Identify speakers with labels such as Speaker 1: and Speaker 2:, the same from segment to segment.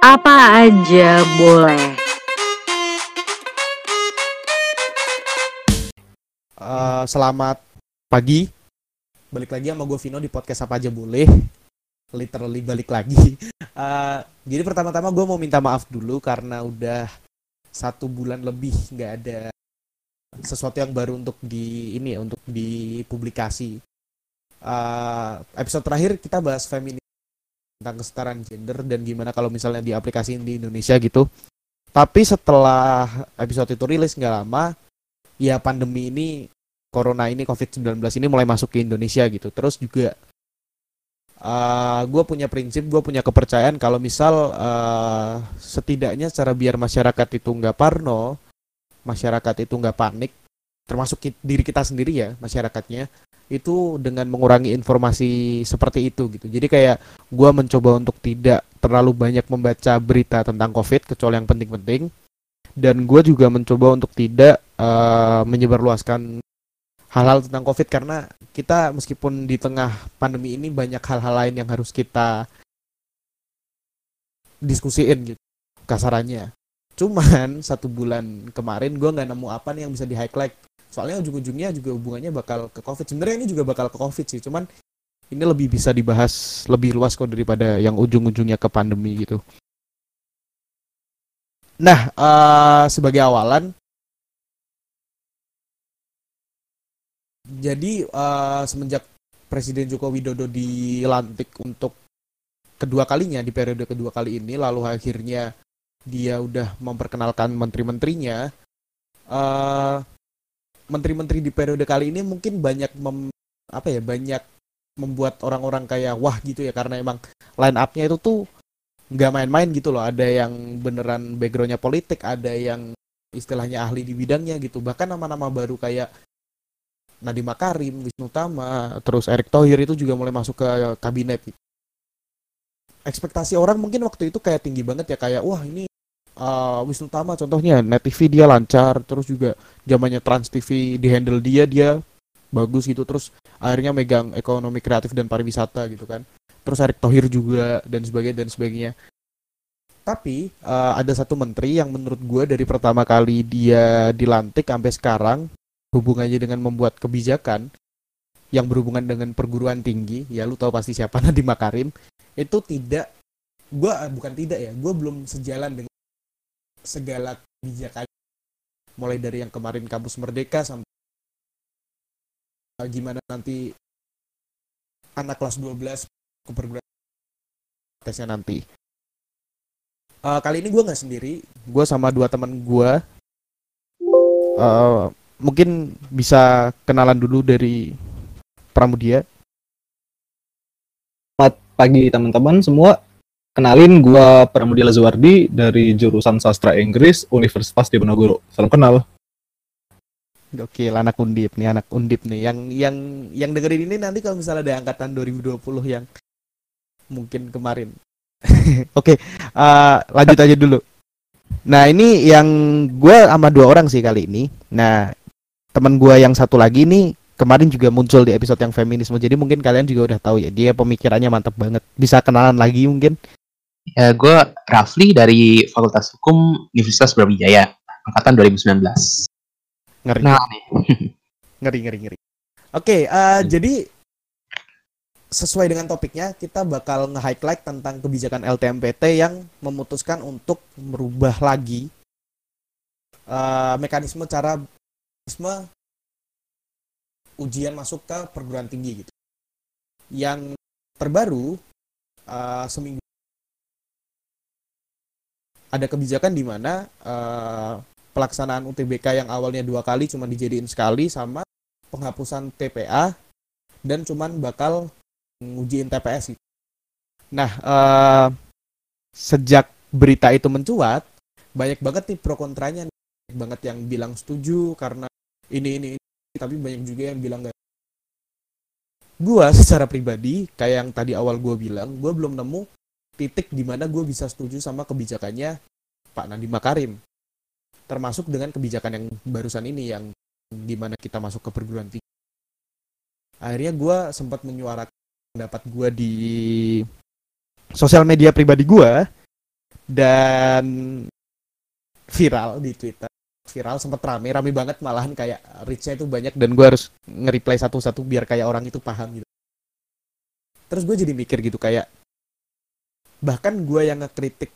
Speaker 1: Apa aja boleh.
Speaker 2: Uh, selamat pagi. Balik lagi sama gue Vino di podcast apa aja boleh. Literally balik lagi. Uh, jadi pertama-tama gue mau minta maaf dulu karena udah satu bulan lebih nggak ada sesuatu yang baru untuk di ini ya untuk dipublikasi. Uh, episode terakhir kita bahas feminis tentang kesetaraan gender dan gimana kalau misalnya diaplikasiin di Indonesia gitu. Tapi setelah episode itu rilis nggak lama, ya pandemi ini, corona ini, COVID-19 ini mulai masuk ke Indonesia gitu. Terus juga uh, gue punya prinsip, gue punya kepercayaan kalau misal uh, setidaknya cara biar masyarakat itu nggak parno, masyarakat itu nggak panik, termasuk diri kita sendiri ya masyarakatnya, itu dengan mengurangi informasi seperti itu gitu. Jadi kayak gue mencoba untuk tidak terlalu banyak membaca berita tentang COVID kecuali yang penting-penting. Dan gue juga mencoba untuk tidak uh, menyebarluaskan hal-hal tentang COVID karena kita meskipun di tengah pandemi ini banyak hal-hal lain yang harus kita diskusiin gitu kasarannya. Cuman satu bulan kemarin gue nggak nemu apa nih yang bisa di highlight soalnya ujung-ujungnya juga hubungannya bakal ke covid. Sebenarnya ini juga bakal ke covid sih cuman ini lebih bisa dibahas lebih luas kok daripada yang ujung-ujungnya ke pandemi gitu. Nah uh, sebagai awalan jadi uh, semenjak Presiden Joko Widodo dilantik untuk kedua kalinya di periode kedua kali ini lalu akhirnya dia udah memperkenalkan menteri-menterinya uh, menteri-menteri di periode kali ini mungkin banyak mem, apa ya banyak membuat orang-orang kayak wah gitu ya karena emang line up-nya itu tuh nggak main-main gitu loh ada yang beneran backgroundnya politik ada yang istilahnya ahli di bidangnya gitu bahkan nama-nama baru kayak Nadiem Makarim, Wisnu Tama, terus Erick Thohir itu juga mulai masuk ke kabinet. Gitu. Ekspektasi orang mungkin waktu itu kayak tinggi banget ya kayak wah ini uh, Wisnu Tama contohnya Net TV dia lancar terus juga zamannya Trans TV di handle dia dia bagus gitu terus akhirnya megang ekonomi kreatif dan pariwisata gitu kan. Terus Erick Thohir juga dan sebagainya dan sebagainya. Tapi uh, ada satu menteri yang menurut gue dari pertama kali dia dilantik sampai sekarang hubungannya dengan membuat kebijakan yang berhubungan dengan perguruan tinggi ya lu tahu pasti siapa Nadiem Makarim itu tidak gue bukan tidak ya gue belum sejalan dengan segala kebijakan mulai dari yang kemarin kampus merdeka sampai gimana nanti anak kelas 12 ke perguruan tesnya nanti. Uh, kali ini gue nggak sendiri, gue sama dua teman gue. Uh, mungkin bisa kenalan dulu dari Pramudia.
Speaker 3: Selamat pagi teman-teman semua. Kenalin, gua Pramudia Lazuardi dari jurusan Sastra Inggris Universitas Diponegoro. Salam kenal.
Speaker 2: Oke, anak undip nih, anak undip nih. Yang yang yang dengerin ini nanti kalau misalnya ada angkatan 2020 yang mungkin kemarin. Oke, uh, lanjut aja dulu. Nah ini yang gue sama dua orang sih kali ini. Nah teman gue yang satu lagi nih kemarin juga muncul di episode yang feminisme. Jadi mungkin kalian juga udah tahu ya dia pemikirannya mantap banget. Bisa kenalan lagi mungkin.
Speaker 4: Ya, gue Rafli dari Fakultas Hukum Universitas Brawijaya, angkatan 2019.
Speaker 2: Ngeri. Nah, nih. ngeri, ngeri, ngeri. Oke, okay, uh, hmm. jadi sesuai dengan topiknya, kita bakal nge-highlight tentang kebijakan LTMPT yang memutuskan untuk merubah lagi uh, mekanisme cara mekanisme ujian masuk ke perguruan tinggi gitu. Yang terbaru uh, seminggu ada kebijakan di mana uh, pelaksanaan UTBK yang awalnya dua kali cuma dijadiin sekali sama penghapusan TPA dan cuman bakal ngujiin TPS gitu. Nah, uh, sejak berita itu mencuat, banyak banget nih pro kontranya, banyak banget yang bilang setuju karena ini ini, ini. tapi banyak juga yang bilang enggak. Gua secara pribadi, kayak yang tadi awal gue bilang, gue belum nemu titik di mana gue bisa setuju sama kebijakannya Pak Nadiem Makarim. Termasuk dengan kebijakan yang barusan ini yang di mana kita masuk ke perguruan tinggi. Akhirnya gue sempat menyuarakan pendapat gue di sosial media pribadi gue dan viral di Twitter viral sempet rame rame banget malahan kayak reach-nya itu banyak dan gue harus nge-reply satu-satu biar kayak orang itu paham gitu terus gue jadi mikir gitu kayak bahkan gue yang ngekritik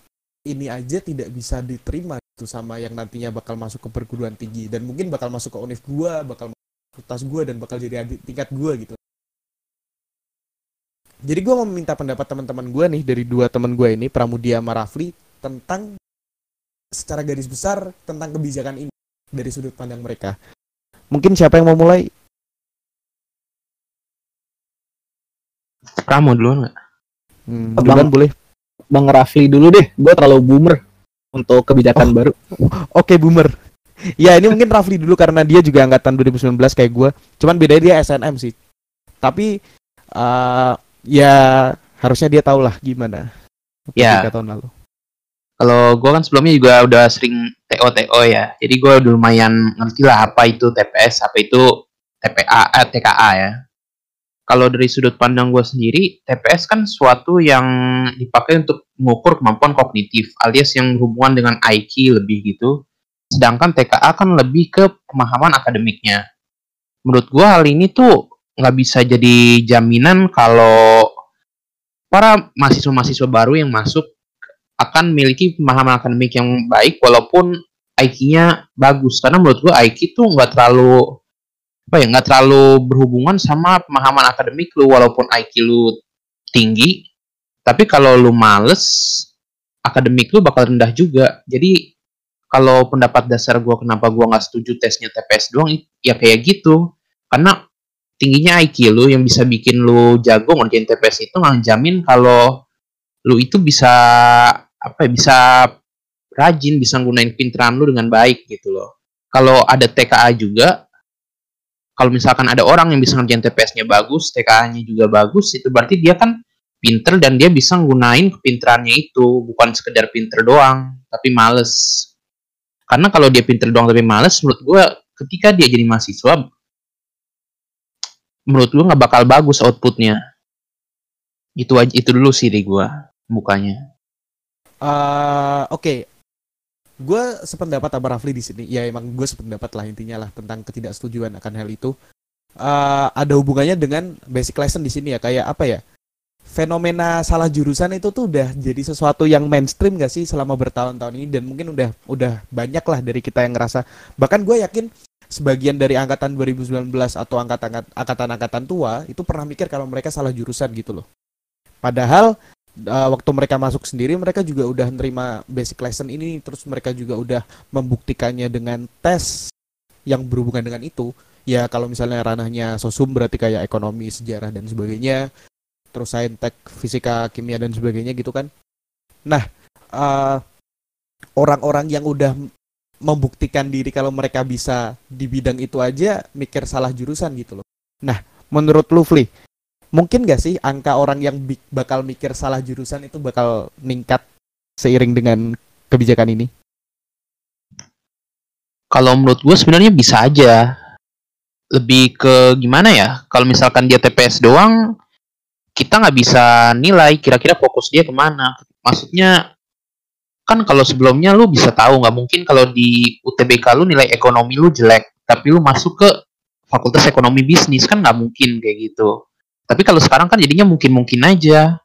Speaker 2: ini aja tidak bisa diterima gitu sama yang nantinya bakal masuk ke perguruan tinggi dan mungkin bakal masuk ke univ gue bakal masuk ke fakultas gue dan bakal jadi adik tingkat gue gitu jadi gue mau minta pendapat teman-teman gue nih dari dua teman gue ini Pramudia sama Rafli tentang secara garis besar tentang kebijakan ini dari sudut pandang mereka. Mungkin siapa yang mau mulai?
Speaker 4: Kamu duluan nggak?
Speaker 2: Hmm, duluan boleh.
Speaker 3: Bang Rafli dulu deh, gue terlalu boomer untuk kebijakan
Speaker 2: Oh.
Speaker 3: baru.
Speaker 2: Oke, boomer. Ya, ini mungkin Rafli dulu karena dia juga angkatan 2019 kayak gue. Cuman bedanya dia SNM sih. Tapi eh, ya harusnya dia tahu lah gimana.
Speaker 4: Ya.
Speaker 2: Tahun lalu.
Speaker 4: Kalau gue kan sebelumnya juga udah sering TO TO ya, jadi gue udah lumayan ngerti lah apa itu TPS, apa itu TPA, eh, TKA ya. Kalau dari sudut pandang gue sendiri, TPS kan suatu yang dipakai untuk mengukur kemampuan kognitif, alias yang berhubungan dengan IQ lebih gitu. Sedangkan TKA kan lebih ke pemahaman akademiknya. Menurut gue hal ini tuh nggak bisa jadi jaminan kalau para mahasiswa-mahasiswa baru yang masuk akan memiliki pemahaman akademik yang baik walaupun IQ-nya bagus karena menurut gue IQ tuh nggak terlalu apa ya nggak terlalu berhubungan sama pemahaman akademik lu walaupun IQ lu tinggi. Tapi kalau lu males akademik lu bakal rendah juga. Jadi kalau pendapat dasar gue kenapa gue nggak setuju tesnya TPS doang ya kayak gitu. Karena tingginya IQ lu yang bisa bikin lu jago ngerjain TPS itu nggak jamin kalau lu itu bisa apa ya, bisa rajin bisa gunain pinteran lu dengan baik gitu loh. Kalau ada TKA juga kalau misalkan ada orang yang bisa ngerjain TPS-nya bagus TKA-nya juga bagus itu berarti dia kan pinter dan dia bisa gunain kepinterannya itu. Bukan sekedar pinter doang tapi males. Karena kalau dia pinter doang tapi males menurut gue ketika dia jadi mahasiswa menurut gue nggak bakal bagus outputnya. Itu aja itu dulu sih dari gue mukanya.
Speaker 2: Eh, Oke, gue sependapat sama Rafli di sini. Ya emang gue sependapat lah intinya lah tentang ketidaksetujuan akan hal itu. Eh, ada hubungannya dengan basic lesson di sini ya kayak apa ya? Fenomena salah jurusan itu tuh udah jadi sesuatu yang mainstream gak sih selama bertahun-tahun ini dan mungkin udah udah banyak lah dari kita yang ngerasa. Bahkan gue yakin sebagian dari angkatan 2019 atau angkatan angkatan-angkatan tua itu pernah mikir kalau mereka salah jurusan gitu loh. Padahal uh, waktu mereka masuk sendiri mereka juga udah nerima basic lesson ini terus mereka juga udah membuktikannya dengan tes yang berhubungan dengan itu. Ya kalau misalnya ranahnya sosum berarti kayak ekonomi sejarah dan sebagainya terus saintek fisika kimia dan sebagainya gitu kan. Nah uh, orang-orang yang udah membuktikan diri kalau mereka bisa di bidang itu aja mikir salah jurusan gitu loh. Nah menurut Lufli mungkin gak sih angka orang yang bakal mikir salah jurusan itu bakal meningkat seiring dengan kebijakan ini?
Speaker 4: kalau menurut gue sebenarnya bisa aja. Lebih ke gimana ya? Kalau misalkan dia TPS doang kita nggak bisa nilai kira-kira fokus dia ke mana. Maksudnya kan kalau sebelumnya lu bisa tahu nggak mungkin kalau di UTBK lu nilai ekonomi lu jelek tapi lu masuk ke fakultas ekonomi bisnis kan nggak mungkin kayak gitu tapi kalau sekarang kan jadinya mungkin-mungkin aja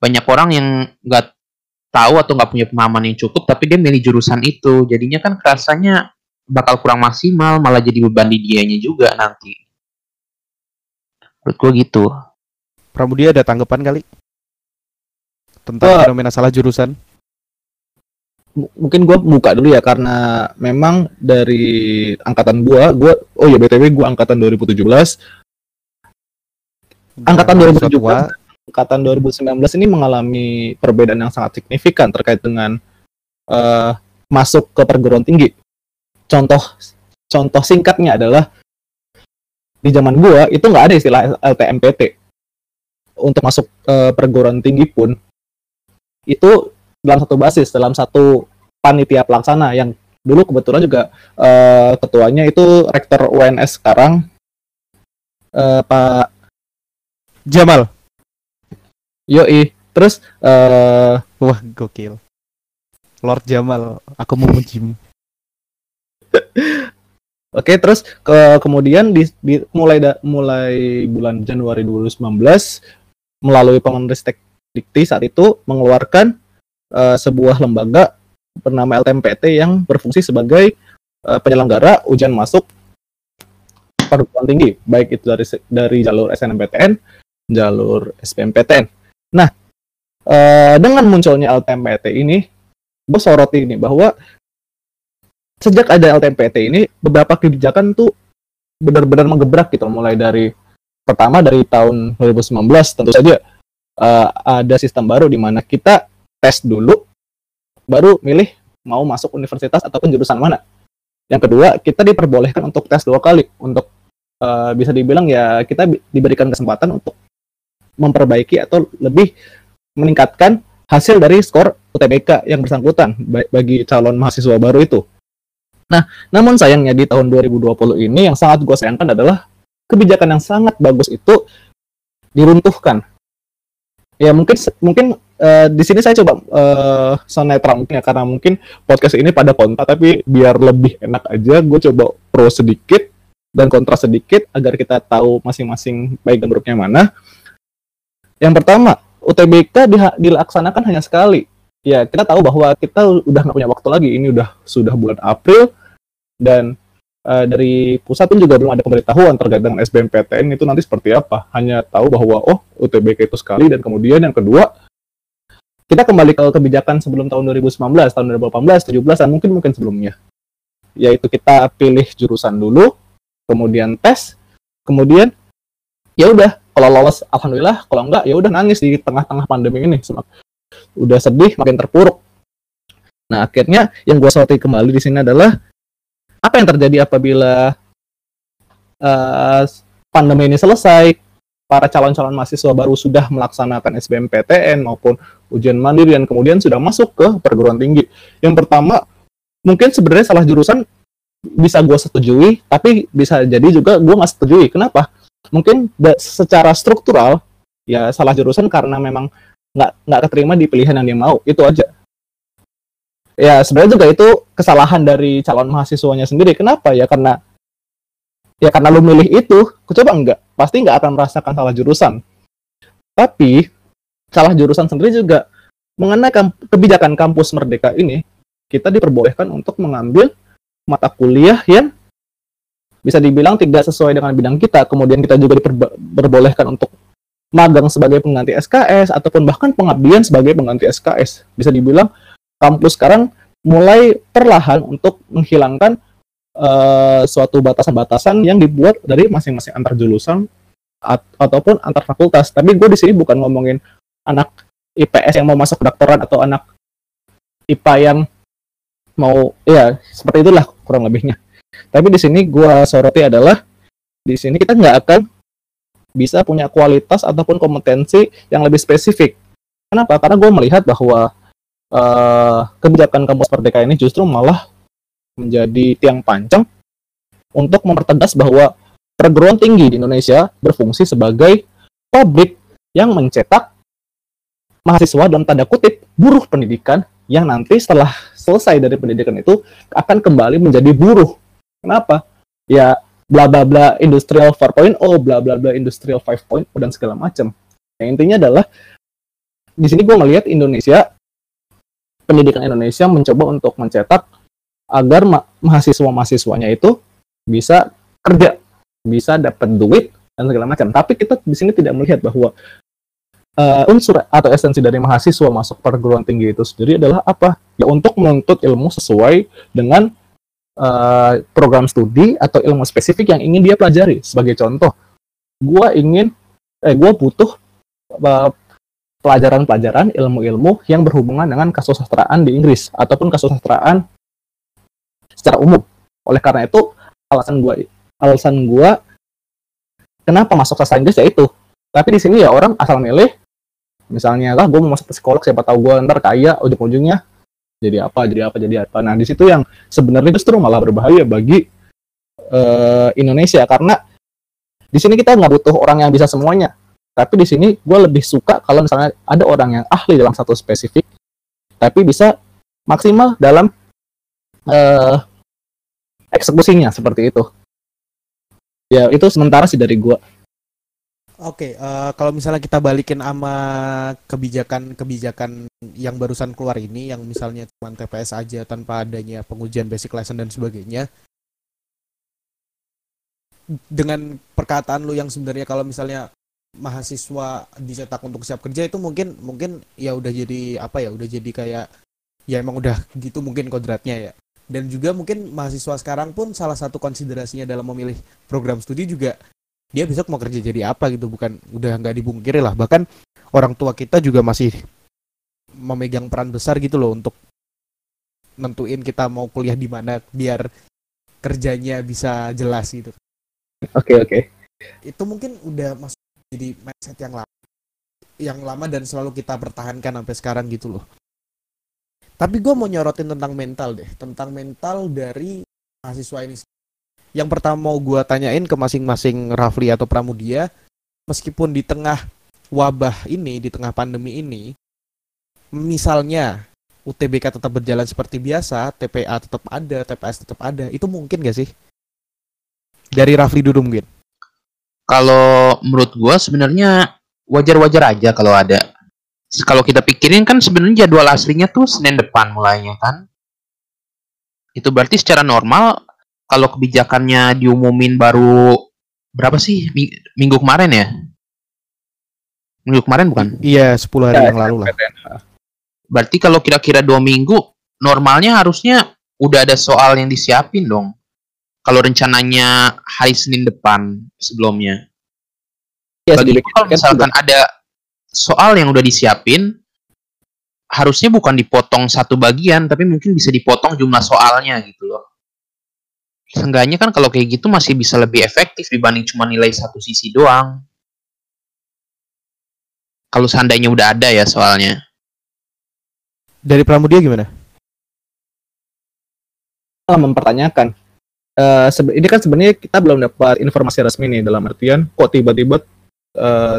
Speaker 4: banyak orang yang nggak tahu atau nggak punya pemahaman yang cukup tapi dia milih jurusan itu jadinya kan rasanya bakal kurang maksimal malah jadi beban di dianya juga nanti menurut gue gitu
Speaker 2: Pramudia ada tanggapan kali tentang
Speaker 3: Wah.
Speaker 2: fenomena salah jurusan?
Speaker 3: M- mungkin gue buka dulu ya karena memang dari angkatan gua gua oh ya btw gua angkatan 2017 Angkatan
Speaker 2: Nah,
Speaker 3: 2017.
Speaker 2: tua,
Speaker 3: angkatan 2019 ini mengalami perbedaan yang sangat signifikan terkait dengan eh, masuk ke perguruan tinggi. Contoh contoh singkatnya adalah di zaman gua itu nggak ada istilah LTMPT. Untuk masuk ke perguruan tinggi pun itu dalam satu basis, dalam satu panitia pelaksana yang dulu kebetulan juga eh, ketuanya itu rektor UNS sekarang eh, Pak
Speaker 2: Jamal.
Speaker 3: Yoi. Terus eh
Speaker 2: Wah, gokil. Lord Jamal, aku memujimu.
Speaker 3: Oke, terus ke kemudian di, di- mulai da- mulai bulan Januari 2019 melalui Pengenristek Dikti saat itu mengeluarkan eh, sebuah lembaga bernama LTMPT yang berfungsi sebagai eh, penyelenggara ujian masuk perguruan tinggi, baik itu dari dari jalur SNMPTN, jalur SBMPTN. Nah, eh, dengan munculnya LTMPT ini, gue soroti ini bahwa sejak ada LTMPT ini beberapa kebijakan tuh benar-benar menggebrak gitu mulai dari pertama dari tahun 2019 tentu saja eh, ada sistem baru di mana kita tes dulu baru milih mau masuk universitas ataupun jurusan mana yang kedua kita diperbolehkan untuk tes dua kali untuk eh, bisa dibilang ya kita diberikan kesempatan untuk memperbaiki atau lebih meningkatkan hasil dari skor UTBK yang bersangkutan ba- bagi calon mahasiswa baru itu namun sayangnya di tahun 2020 ini yang sangat gue sayangkan adalah kebijakan yang sangat bagus itu diruntuhkan. Ya mungkin mungkin eh, di sini saya coba eh so netral mungkin ya karena mungkin podcast ini pada kontra tapi biar lebih enak aja gue coba pro sedikit dan kontra sedikit agar kita tahu masing-masing baik dan buruknya mana. Yang pertama, UTBK dilaksanakan hanya sekali. Ya, kita tahu bahwa kita udah nggak punya waktu lagi. Ini udah sudah bulan April dan eh, dari pusat pun juga belum ada pemberitahuan terkait dengan SBMPTN itu nanti seperti apa. Hanya tahu bahwa oh UTBK itu sekali dan kemudian yang kedua kita kembali ke kebijakan sebelum tahun 2019, tahun 2018, 17 dan mungkin mungkin sebelumnya. Yaitu kita pilih jurusan dulu, kemudian tes, kemudian ya udah kalau lolos alhamdulillah, kalau enggak ya udah nangis di tengah-tengah pandemi ini. Udah sedih makin terpuruk. Nah, akhirnya yang gue soroti kembali di sini adalah apa yang terjadi apabila eh, pandemi ini selesai, para calon-calon mahasiswa baru sudah melaksanakan SBMPTN maupun ujian mandiri dan kemudian sudah masuk ke perguruan tinggi. Yang pertama, mungkin sebenarnya salah jurusan bisa gue setujui, tapi bisa jadi juga gue nggak setujui. Kenapa? Mungkin secara struktural ya salah jurusan karena memang nggak nggak keterima di pilihan yang dia mau itu aja ya sebenarnya juga itu kesalahan dari calon mahasiswanya sendiri. Kenapa? Ya karena ya karena lu milih itu, coba enggak, pasti nggak akan merasakan salah jurusan. Tapi salah jurusan sendiri juga mengenai kebijakan kampus merdeka ini, kita diperbolehkan untuk mengambil mata kuliah yang bisa dibilang tidak sesuai dengan bidang kita. Kemudian kita juga diperbolehkan untuk magang sebagai pengganti SKS ataupun bahkan pengabdian sebagai pengganti SKS. Bisa dibilang kampus sekarang mulai perlahan untuk menghilangkan eh, suatu batasan-batasan yang dibuat dari masing-masing antar jurusan at- ataupun antar fakultas. Tapi gue di sini bukan ngomongin anak IPS yang mau masuk kedokteran atau anak IPA yang mau ya seperti itulah kurang lebihnya. Tapi di sini gue soroti adalah di sini kita nggak akan bisa punya kualitas ataupun kompetensi yang lebih spesifik. Kenapa? Karena gue melihat bahwa eh, kebijakan kampus merdeka ini justru malah menjadi tiang pancang untuk mempertegas bahwa perguruan tinggi di Indonesia berfungsi sebagai pabrik yang mencetak mahasiswa dalam tanda kutip buruh pendidikan yang nanti setelah selesai dari pendidikan itu akan kembali menjadi buruh. Kenapa? Ya bla bla bla industrial 4.0, bla bla bla industrial 5.0 dan segala macam. Yang intinya adalah di sini gue melihat Indonesia pendidikan Indonesia mencoba untuk mencetak agar ma- mahasiswa-mahasiswanya itu bisa kerja, bisa dapat duit dan segala macam. Tapi kita di sini tidak melihat bahwa eh, unsur atau esensi dari mahasiswa masuk perguruan tinggi itu sendiri adalah apa? Ya untuk menuntut ilmu sesuai dengan eh, program studi atau ilmu spesifik yang ingin dia pelajari. Sebagai contoh, gua ingin, eh, gua butuh eh, pelajaran-pelajaran ilmu-ilmu yang berhubungan dengan kasusastraan di Inggris ataupun kasusastraan secara umum. Oleh karena itu, alasan gua alasan gua kenapa masuk sastra Inggris ya itu. Tapi di sini ya orang asal milih misalnya lah gue mau masuk psikolog siapa tahu gue ntar kaya ujung-ujungnya jadi apa jadi apa jadi apa nah di situ yang sebenarnya justru malah berbahaya bagi eh, Indonesia karena di sini kita nggak butuh orang yang bisa semuanya tapi di sini gue lebih suka kalau misalnya ada orang yang ahli dalam satu spesifik tapi bisa maksimal dalam eh eksekusinya seperti itu. Ya itu sementara sih dari gua.
Speaker 2: Oke, eh, kalau misalnya kita balikin sama kebijakan-kebijakan yang barusan keluar ini, yang misalnya cuma TPS aja tanpa adanya pengujian basic lesson dan sebagainya, dengan perkataan lu yang sebenarnya kalau misalnya mahasiswa dicetak untuk siap kerja itu mungkin mungkin ya udah jadi apa ya udah jadi kayak ya emang udah gitu mungkin kodratnya ya. Dan juga mungkin mahasiswa sekarang pun salah satu konsiderasinya dalam memilih program studi juga dia besok mau kerja jadi apa gitu bukan udah nggak dibungkiri lah. Bahkan orang tua kita juga masih memegang peran besar gitu loh untuk nentuin kita mau kuliah di mana biar kerjanya bisa jelas gitu.
Speaker 3: Oke oke.
Speaker 2: itu mungkin udah masuk jadi mindset yang lama yang lama dan selalu kita pertahankan sampai sekarang gitu loh. Tapi gue mau nyorotin tentang mental deh tentang mental dari mahasiswa ini yang pertama mau gue tanyain ke masing-masing Rafli atau Pramudia meskipun di tengah wabah ini di tengah pandemi ini misalnya UTBK tetap berjalan seperti biasa TPA tetap ada TPS tetap ada itu mungkin gak sih dari Rafli dulu mungkin
Speaker 4: Kalau menurut gua sebenarnya wajar-wajar aja kalau ada. Kalau kita pikirin kan sebenarnya jadwal aslinya tuh Senin depan mulainya kan. Itu berarti secara normal kalau kebijakannya diumumin baru berapa sih Mi- minggu kemarin ya? Minggu kemarin bukan?
Speaker 2: iya 10 hari
Speaker 3: Ya,
Speaker 2: yang lalu lah
Speaker 4: Berarti kalau kira-kira dua minggu, normalnya harusnya udah ada soal yang disiapin dong. Kalau rencananya hari Senin depan sebelumnya.
Speaker 3: Ya,
Speaker 4: Bagi kalau
Speaker 3: kan
Speaker 4: misalkan ada soal yang udah disiapin, harusnya bukan dipotong satu bagian, tapi mungkin bisa dipotong jumlah soalnya gitu loh. Seenggaknya kan kalau kayak gitu masih bisa lebih efektif dibanding cuma nilai satu sisi doang. Kalau seandainya udah ada ya soalnya.
Speaker 2: dari Pramudia gimana
Speaker 3: malah mempertanyakan. Eh, sebe- ini kan sebenarnya kita belum dapat informasi resmi nih dalam artian kok tiba-tiba eh,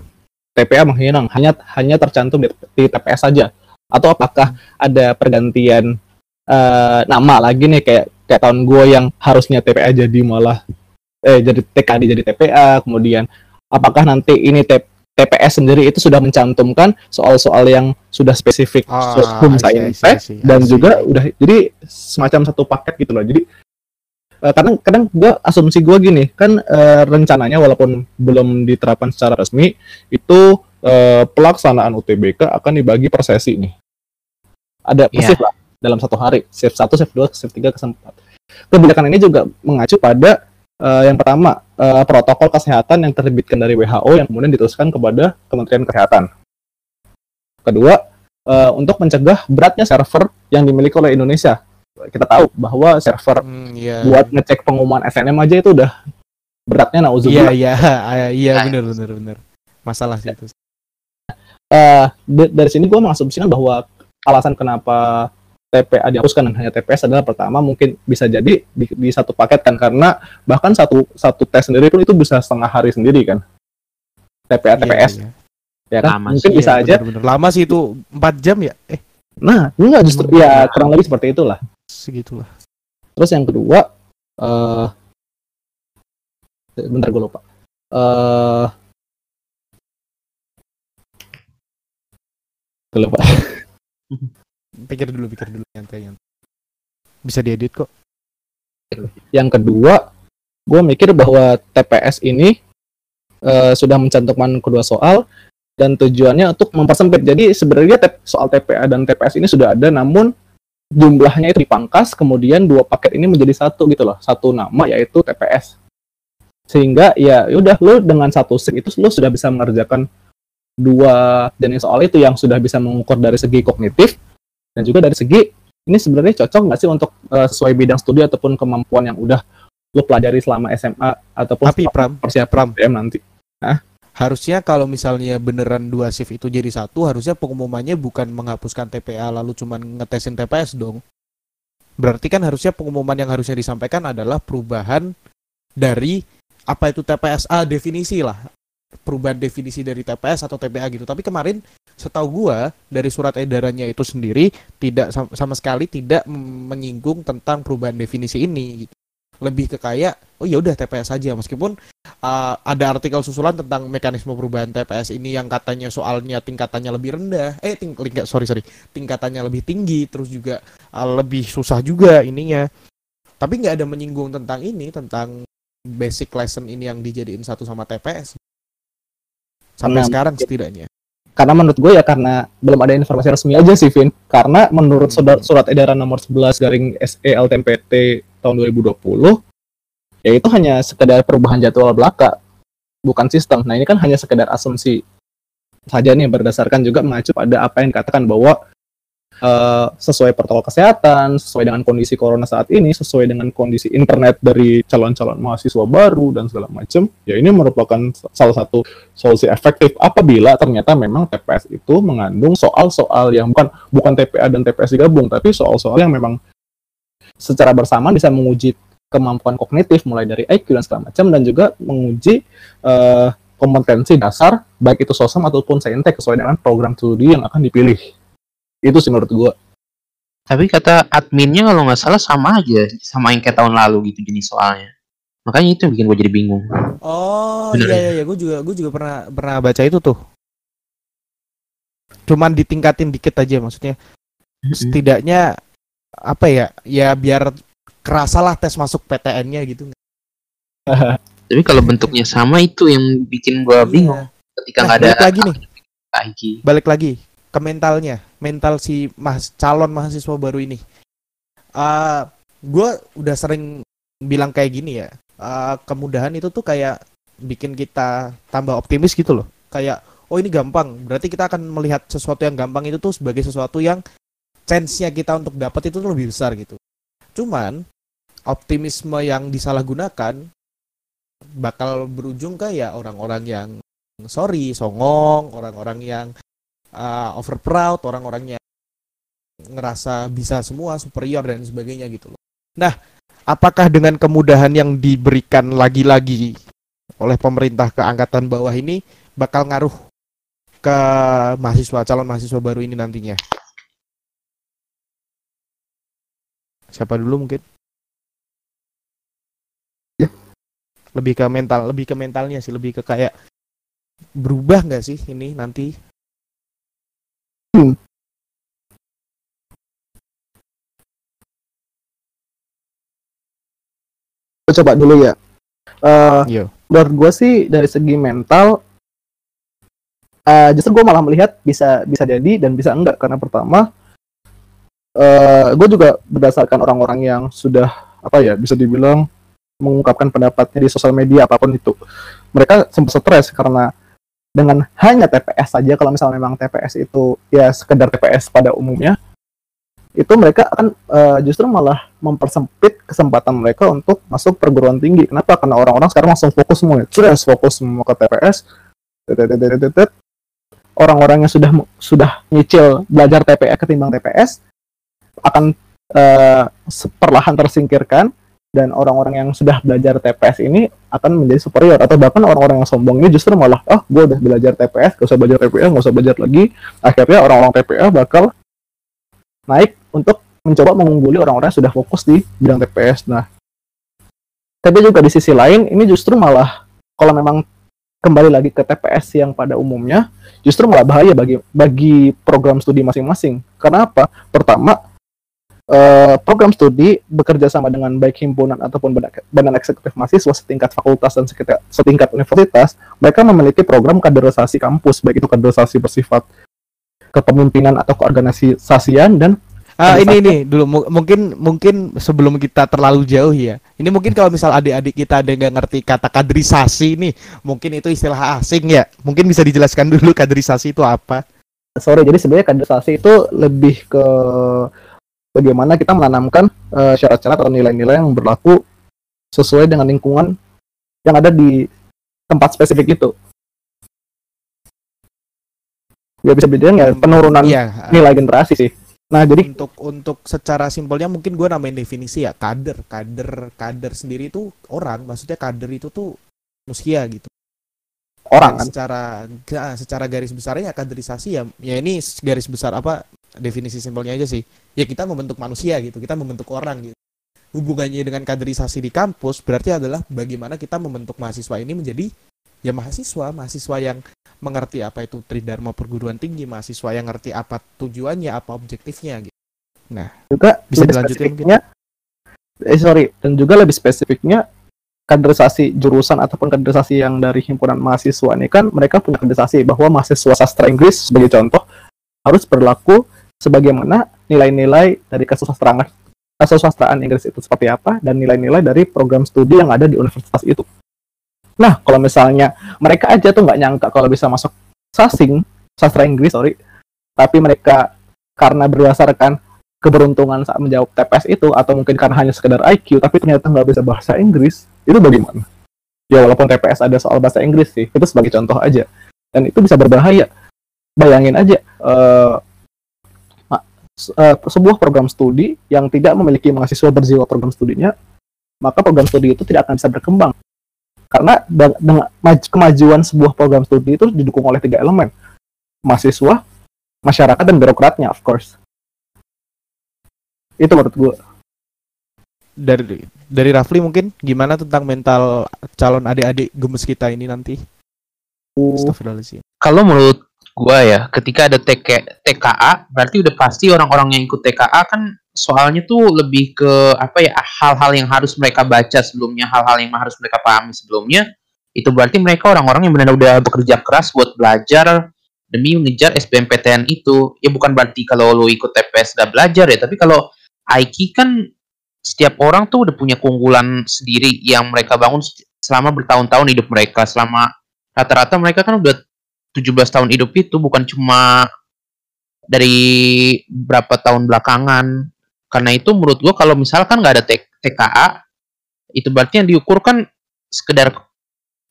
Speaker 3: TPA menghilang hanya hanya tercantum di, di TPS saja atau apakah ada pergantian eh, nama lagi nih kayak kayak tahun gue yang harusnya TPA jadi malah eh jadi TKD jadi TPA kemudian apakah nanti ini T- TPS sendiri itu sudah mencantumkan soal-soal yang sudah spesifik
Speaker 2: Ah,
Speaker 3: home science
Speaker 2: I
Speaker 3: dan juga udah jadi semacam satu paket gitu loh. Jadi eh, kadang kadang gue asumsi gue gini kan eh, rencananya walaupun belum diterapkan secara resmi itu eh, pelaksanaan UTBK akan dibagi per sesi nih. Ada
Speaker 4: Iya.
Speaker 3: persif lah dalam satu hari shift satu shift dua shift tiga shift empat kebijakan ini juga mengacu pada eh, yang pertama eh, protokol kesehatan yang terbitkan dari WHO yang kemudian diteruskan kepada Kementerian Kesehatan kedua eh, untuk mencegah beratnya server yang dimiliki oleh Indonesia kita tahu bahwa server
Speaker 2: Hmm, iya.
Speaker 3: buat ngecek pengumuman SNM aja itu udah beratnya
Speaker 2: Iya
Speaker 3: nauzubillah.
Speaker 2: iya ah, iya
Speaker 4: Nah,
Speaker 2: benar benar benar. Masalah sih itu.
Speaker 3: Eh, da- dari sini gue mengasumsikan bahwa alasan kenapa TPA dihapuskan dan hanya TPS adalah pertama mungkin bisa jadi di, di satu paket kan karena bahkan satu satu tes sendiri pun itu bisa setengah hari sendiri kan. TPA TPS
Speaker 2: Iya, iya.
Speaker 3: ya kan?
Speaker 4: Lama
Speaker 3: mungkin
Speaker 2: Iya,
Speaker 3: bisa aja.
Speaker 2: benar-benar. Lama sih itu 4 jam ya? Eh,
Speaker 3: nah enggak justru
Speaker 2: Emang
Speaker 3: ya kurang lebih seperti itulah.
Speaker 2: Segitulah.
Speaker 3: terus yang kedua eh bentar gue lupa. Eh gue lupa
Speaker 2: Pikir dulu, pikir dulu nyantai nyantai. Bisa diedit kok.
Speaker 3: Yang kedua, gue mikir bahwa TPS ini eh, sudah mencantumkan kedua soal dan tujuannya untuk mempersempit. Jadi sebenarnya soal TPA dan TPS ini sudah ada, namun jumlahnya itu dipangkas, kemudian dua paket ini menjadi satu gitu loh, satu nama yaitu TPS. Sehingga ya udah lu dengan satu SIP itu lu sudah bisa mengerjakan dua jenis soal itu yang sudah bisa mengukur dari segi kognitif dan juga dari segi ini sebenarnya cocok nggak sih untuk eh, sesuai bidang studi ataupun kemampuan yang udah lu pelajari selama SMA ataupun
Speaker 2: Tapi Pram,
Speaker 3: persiapan
Speaker 2: Pram,
Speaker 3: PM nanti.
Speaker 2: harusnya kalau misalnya beneran dua shift itu jadi satu, harusnya pengumumannya bukan menghapuskan TPA lalu cuman ngetesin TPS dong. Berarti kan harusnya pengumuman yang harusnya disampaikan adalah perubahan dari apa itu TPSA definisi lah. Perubahan definisi dari TPS atau TPA gitu. Tapi kemarin setahu gua dari surat edarannya itu sendiri tidak sam- sama sekali tidak menyinggung tentang perubahan definisi ini gitu. Lebih ke kayak oh ya udah TPS saja meskipun uh, ada artikel susulan tentang mekanisme perubahan TPS ini yang katanya soalnya tingkatannya lebih rendah. Eh ting tingkat sorry sorry tingkatannya lebih tinggi terus juga uh, lebih susah juga ininya. Tapi nggak ada menyinggung tentang ini tentang basic lesson ini yang dijadiin satu sama TPS sampai
Speaker 3: Nah,
Speaker 2: sekarang setidaknya.
Speaker 3: karena menurut gue ya karena belum ada informasi resmi aja sih Vin karena menurut
Speaker 2: Hmm.
Speaker 3: surat, surat edaran nomor 11 garing SE LTMPT tahun 2020 ya itu hanya sekedar perubahan jadwal belaka bukan sistem nah ini kan hanya sekedar asumsi saja nih berdasarkan juga mengacu pada apa yang dikatakan bahwa eh, sesuai protokol kesehatan sesuai dengan kondisi corona saat ini sesuai dengan kondisi internet dari calon-calon mahasiswa baru dan segala macam ya ini merupakan salah satu solusi efektif apabila ternyata memang TPS itu mengandung soal-soal yang bukan bukan TPA dan TPS digabung tapi soal-soal yang memang secara bersama bisa menguji kemampuan kognitif mulai dari IQ dan segala macam dan juga menguji eh, kompetensi dasar baik itu sosum ataupun saintek sesuai dengan program studi yang akan dipilih itu sih menurut gua
Speaker 4: Tapi kata adminnya kalau nggak salah sama aja sama yang kayak tahun lalu gitu jenis soalnya. Makanya itu yang bikin gue jadi bingung.
Speaker 2: Oh
Speaker 4: Bener
Speaker 2: iya
Speaker 4: ya?
Speaker 2: iya iya gue juga gue juga pernah pernah baca itu tuh. Cuman ditingkatin dikit aja maksudnya. Setidaknya apa ya? Ya biar kerasa lah tes masuk PTN-nya gitu.
Speaker 4: Tapi kalau bentuknya sama itu yang bikin gue bingung.
Speaker 2: Iya.
Speaker 4: Ketika
Speaker 2: Nah,
Speaker 4: nggak ada
Speaker 2: balik lagi nih. Balik lagi ke mentalnya, mental si mas calon mahasiswa baru ini. Uh, gue udah sering bilang kayak gini ya, uh, kemudahan itu tuh kayak bikin kita tambah optimis gitu loh. Kayak oh ini gampang, berarti kita akan melihat sesuatu yang gampang itu tuh sebagai sesuatu yang chance-nya kita untuk dapat itu tuh lebih besar gitu. Cuman optimisme yang disalahgunakan bakal berujung kayak orang-orang yang sorry, songong, orang-orang yang uh, over proud, orang-orang yang ngerasa bisa semua, superior dan sebagainya gitu loh. Nah, apakah dengan kemudahan yang diberikan lagi-lagi oleh pemerintah ke angkatan bawah ini bakal ngaruh ke mahasiswa calon mahasiswa baru ini nantinya? Siapa dulu mungkin?
Speaker 3: Ya.
Speaker 2: Lebih ke mental, lebih ke mentalnya sih, lebih ke kayak berubah nggak sih ini nanti?
Speaker 3: Gua coba dulu ya.
Speaker 2: Yo.
Speaker 3: menurut gue sih dari segi mental eh justru gue malah melihat bisa bisa jadi dan bisa enggak. Karena pertama eh gue juga berdasarkan orang-orang yang sudah apa ya bisa dibilang mengungkapkan pendapatnya di sosial media apa pun itu. Mereka sempat stres karena dengan hanya TPS saja kalau misalnya memang TPS itu ya sekedar TPS pada umumnya itu mereka akan eh, justru malah mempersempit kesempatan mereka untuk masuk perguruan tinggi. Kenapa? Karena orang-orang sekarang langsung fokus semua, Ceres, fokus semua ke TPS. Orang-orang yang sudah sudah nyicil belajar TPA ketimbang TPS akan se- perlahan tersingkirkan dan orang-orang yang sudah belajar TPS ini akan menjadi superior atau bahkan orang-orang yang sombong ini justru malah oh gue udah belajar TPS gak usah belajar TPA gak usah belajar lagi akhirnya orang-orang TPA bakal naik untuk mencoba mengungguli orang-orang yang sudah fokus di bidang TPS. Nah, tapi juga di sisi lain ini justru malah kalau memang kembali lagi ke TPS yang pada umumnya justru malah bahaya bagi bagi program studi masing-masing. Karena apa? Pertama, eh, program studi bekerja sama dengan baik himpunan ataupun badan, eksekutif mahasiswa setingkat fakultas dan setingkat, setingkat universitas, mereka memiliki program kaderisasi kampus, baik itu kaderisasi bersifat kepemimpinan atau keorganisasian dan Pada
Speaker 2: ini ini dulu mu- mungkin mungkin sebelum kita terlalu jauh ya. Ini mungkin kalau misal adik-adik kita ada nggak ngerti kata kaderisasi nih, mungkin itu istilah asing ya. Mungkin bisa dijelaskan dulu kaderisasi itu apa?
Speaker 3: sorry jadi sebenarnya kaderisasi itu lebih ke bagaimana kita menanamkan eh, syarat-syarat atau nilai-nilai yang berlaku sesuai dengan lingkungan yang ada di tempat spesifik itu ya bisa dibilang ya penurunan
Speaker 2: Iya.
Speaker 3: nilai generasi sih nah jadi
Speaker 2: Untuk untuk secara simpelnya mungkin gue namain definisi ya kader, kader, kader sendiri itu orang. Maksudnya kader itu tuh manusia gitu.
Speaker 3: orang kan.
Speaker 2: secara ga- secara garis besarnya kaderisasi ya ya ini garis besar apa definisi simpelnya aja sih. Ya kita membentuk manusia gitu kita membentuk orang gitu. Hubungannya dengan kaderisasi di kampus berarti adalah bagaimana kita membentuk mahasiswa ini menjadi ya mahasiswa mahasiswa yang mengerti apa itu tridharma perguruan tinggi mahasiswa yang ngerti apa tujuannya apa objektifnya gitu.
Speaker 3: Juga
Speaker 2: Bisa dilanjutin
Speaker 3: eh sorry dan juga lebih spesifiknya kaderisasi jurusan ataupun kaderisasi yang dari himpunan mahasiswa ini kan mereka punya kaderisasi bahwa mahasiswa sastra Inggris sebagai contoh harus berlaku sebagaimana nilai-nilai dari kesusastraan kesusastraan Inggris itu seperti apa dan nilai-nilai dari program studi yang ada di universitas itu. Nah, kalau misalnya mereka aja tuh nggak nyangka kalau bisa masuk sasing sastra Inggris, sorry, tapi mereka karena berdasarkan keberuntungan saat menjawab TPS itu atau mungkin karena hanya sekedar IQ tapi ternyata nggak bisa bahasa Inggris itu bagaimana? Ya walaupun TPS ada soal bahasa Inggris sih itu sebagai contoh aja dan itu bisa berbahaya. Bayangin aja eh, eh, sebuah program studi yang tidak memiliki mahasiswa berjiwa program studinya maka program studi itu tidak akan bisa berkembang karena dengan maj- kemajuan sebuah program studi itu didukung oleh tiga elemen mahasiswa, masyarakat dan birokratnya of course. Itu menurut gue.
Speaker 2: dari dari Rafli mungkin gimana tentang mental calon adik-adik gemes kita ini nanti Astagfirullahaladzim.
Speaker 4: Kalau menurut gua ya, ketika ada TK, TKA, berarti udah pasti orang-orang yang ikut TKA kan soalnya tuh lebih ke apa ya hal-hal yang harus mereka baca sebelumnya, hal-hal yang harus mereka pahami sebelumnya. Itu berarti mereka orang-orang yang benar udah bekerja keras buat belajar demi mengejar SBMPTN itu. Ya bukan berarti kalau lo ikut TPS gak belajar ya, tapi kalau IQ kan setiap orang tuh udah punya keunggulan sendiri yang mereka bangun selama bertahun-tahun hidup mereka, selama rata-rata mereka kan udah 17 tahun hidup itu bukan cuma dari berapa tahun belakangan. Karena itu menurut gua kalau misalkan nggak ada TKA, itu berarti yang diukur kan sekedar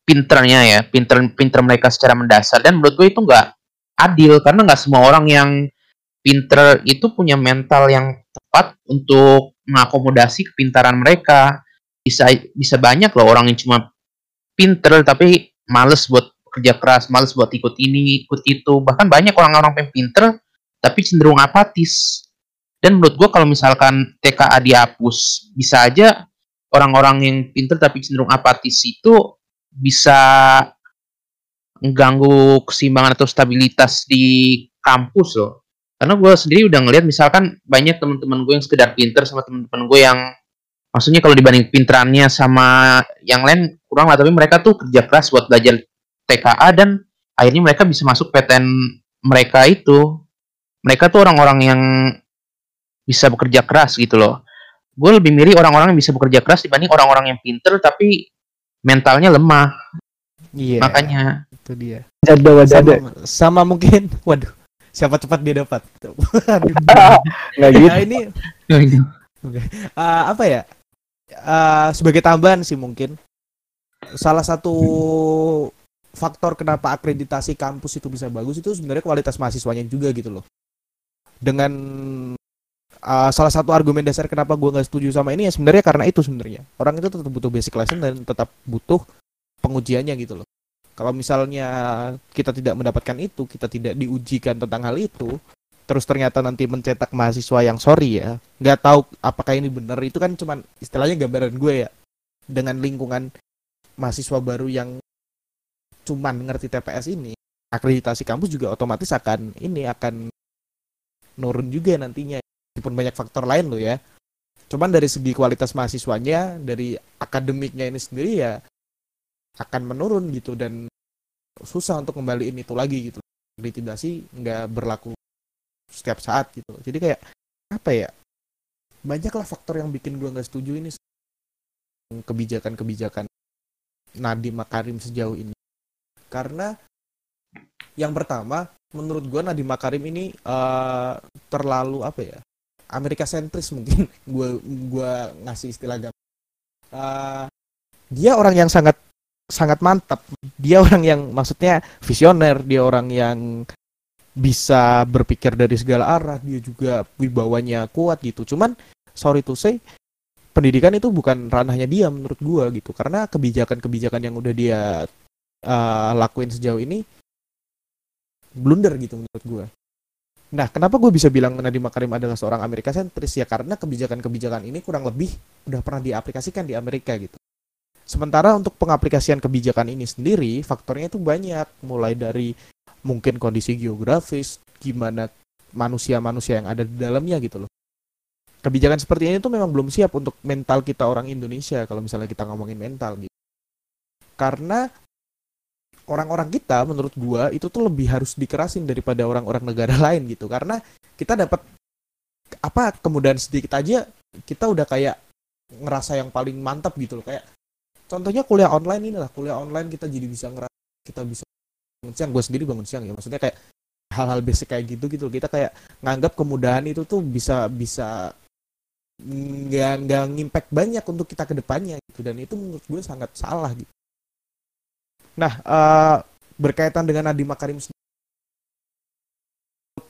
Speaker 4: pinternya ya, pinter pinter mereka secara mendasar dan menurut gue itu nggak adil karena nggak semua orang yang pinter itu punya mental yang tepat untuk mengakomodasi kepintaran mereka. Bisa bisa banyak loh orang yang cuma pinter tapi males buat kerja keras, males buat ikut ini, ikut itu. Bahkan banyak orang-orang yang pinter tapi cenderung apatis. Dan menurut gua kalau misalkan TKA dihapus, bisa aja orang-orang yang pinter tapi cenderung apatis itu bisa mengganggu keseimbangan atau stabilitas di kampus loh. Karena gue sendiri udah ngeliat misalkan banyak teman-teman gue yang sekedar pinter sama teman-teman gue yang maksudnya kalau dibanding pinterannya sama yang lain kurang lah tapi mereka tuh kerja keras buat belajar TKA dan akhirnya mereka bisa masuk PTN mereka itu mereka tuh orang-orang yang bisa bekerja keras gitu loh gue lebih milih orang-orang yang bisa bekerja keras dibanding orang-orang yang pinter tapi mentalnya lemah
Speaker 2: Iya.
Speaker 4: makanya
Speaker 2: itu dia.
Speaker 3: Jada wajada.
Speaker 2: Sama, sama mungkin, waduh, siapa cepat dia dapat.
Speaker 3: Nggak gitu.
Speaker 2: Nah, ini eh, apa ya? Eh, sebagai tambahan sih mungkin salah satu faktor kenapa akreditasi kampus itu bisa bagus itu sebenarnya kualitas mahasiswanya juga gitu loh. Dengan eh, salah satu argumen dasar kenapa gua nggak setuju sama ini ya sebenarnya karena itu sebenarnya orang itu tetap butuh basic lesson dan tetap butuh pengujiannya gitu loh. Kalau misalnya kita tidak mendapatkan itu, kita tidak diujikan tentang hal itu, terus ternyata nanti mencetak mahasiswa yang sorry ya, nggak tahu apakah ini benar itu kan cuman istilahnya gambaran gue ya dengan lingkungan mahasiswa baru yang cuman ngerti TPS ini, akreditasi kampus juga otomatis akan ini akan nurun juga nantinya, meskipun banyak faktor lain loh ya. Cuman dari segi kualitas mahasiswanya, dari akademiknya ini sendiri ya akan menurun gitu dan susah untuk kembaliin itu lagi gitu. Akreditasi nggak berlaku setiap saat gitu. Jadi kayak apa ya? Banyaklah faktor yang bikin gua nggak setuju ini kebijakan-kebijakan Nadiem Makarim sejauh ini. Karena yang pertama, menurut gua Nadiem Makarim ini eh, terlalu apa ya? Amerika sentris mungkin gua gua ngasih istilah Eh, dia orang yang sangat sangat mantap. Dia orang yang maksudnya visioner, dia orang yang bisa berpikir dari segala arah, dia juga wibawanya kuat gitu. Cuman sorry to say, pendidikan itu bukan ranahnya dia menurut gua gitu. Karena kebijakan-kebijakan yang udah dia eh, lakuin sejauh ini blunder gitu menurut gue. Nah, kenapa gue bisa bilang Nadiem Makarim adalah seorang Amerika sentris ya karena kebijakan-kebijakan ini kurang lebih udah pernah diaplikasikan di Amerika gitu. Sementara untuk pengaplikasian kebijakan ini sendiri, faktornya itu banyak, mulai dari mungkin kondisi geografis, gimana manusia-manusia yang ada di dalamnya gitu loh. Kebijakan seperti ini tuh memang belum siap untuk mental kita orang Indonesia kalau misalnya kita ngomongin mental gitu. Karena orang-orang kita menurut gua itu tuh lebih harus dikerasin daripada orang-orang negara lain gitu. Karena kita dapat apa kemudahan sedikit aja kita udah kayak ngerasa yang paling mantap gitu loh. Kayak contohnya kuliah online ini lah. Kuliah online kita jadi bisa ngerasa kita bisa bangun siang. Gue sendiri bangun siang ya. Maksudnya kayak hal-hal basic kayak gitu gitu kita kayak nganggap kemudahan itu tuh bisa bisa nggak nggak ngimpact banyak untuk kita ke depannya gitu. Dan itu menurut gue sangat salah gitu nah eh, berkaitan dengan Nadiem Makarim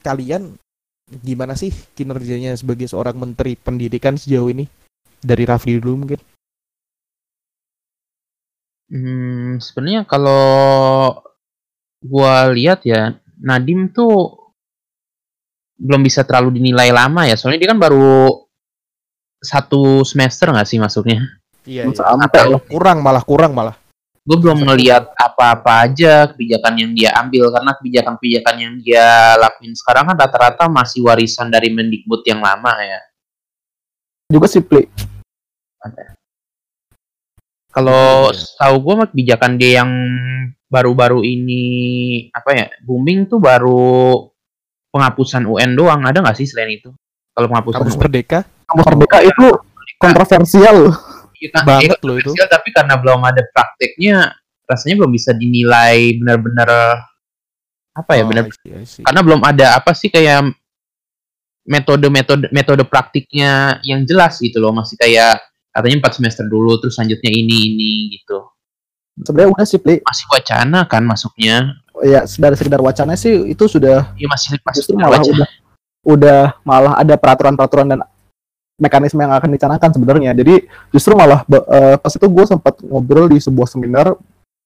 Speaker 2: kalian gimana sih kinerjanya sebagai seorang menteri pendidikan sejauh ini dari Rafli dulu mungkin
Speaker 4: Hmm, sebenarnya kalau gua lihat ya, Nadim tuh belum bisa terlalu dinilai lama ya. Soalnya dia kan baru satu semester nggak sih masuknya?
Speaker 2: iya, iya.
Speaker 3: Sampai
Speaker 2: kurang malah kurang malah
Speaker 4: Gue belum ngelihat apa-apa aja kebijakan yang dia ambil karena kebijakan-kebijakan yang dia lakuin sekarang kan rata-rata masih warisan dari Mendikbud yang lama ya.
Speaker 3: juga sih Pli.
Speaker 4: Kalau tahu gue mah kebijakan dia yang baru-baru ini apa ya booming tuh baru penghapusan UN doang ada nggak sih selain itu? Kalau penghapusan
Speaker 2: kampus
Speaker 4: UN
Speaker 2: merdeka
Speaker 3: Kampus Merdeka itu kontroversial loh.
Speaker 4: Iya kan,
Speaker 2: banget
Speaker 4: iya,
Speaker 2: loh itu.
Speaker 4: tapi karena belum ada prakteknya rasanya belum bisa dinilai benar-benar apa ya
Speaker 2: Oh,
Speaker 4: benar karena belum ada apa sih kayak metode-metode metode praktiknya yang jelas gitu loh masih kayak katanya empat semester dulu terus selanjutnya ini ini gitu
Speaker 3: Sebenarnya udah sih Pli.
Speaker 4: masih wacana kan masuknya
Speaker 3: Ya dari sekedar wacana sih itu sudah
Speaker 4: ya masih masih
Speaker 3: justru
Speaker 4: sekedar
Speaker 3: malah
Speaker 4: wacana.
Speaker 3: udah udah malah ada peraturan-peraturan dan mekanisme yang akan dicanangkan sebenarnya. Jadi justru malah eh, pas itu gue sempat ngobrol di sebuah seminar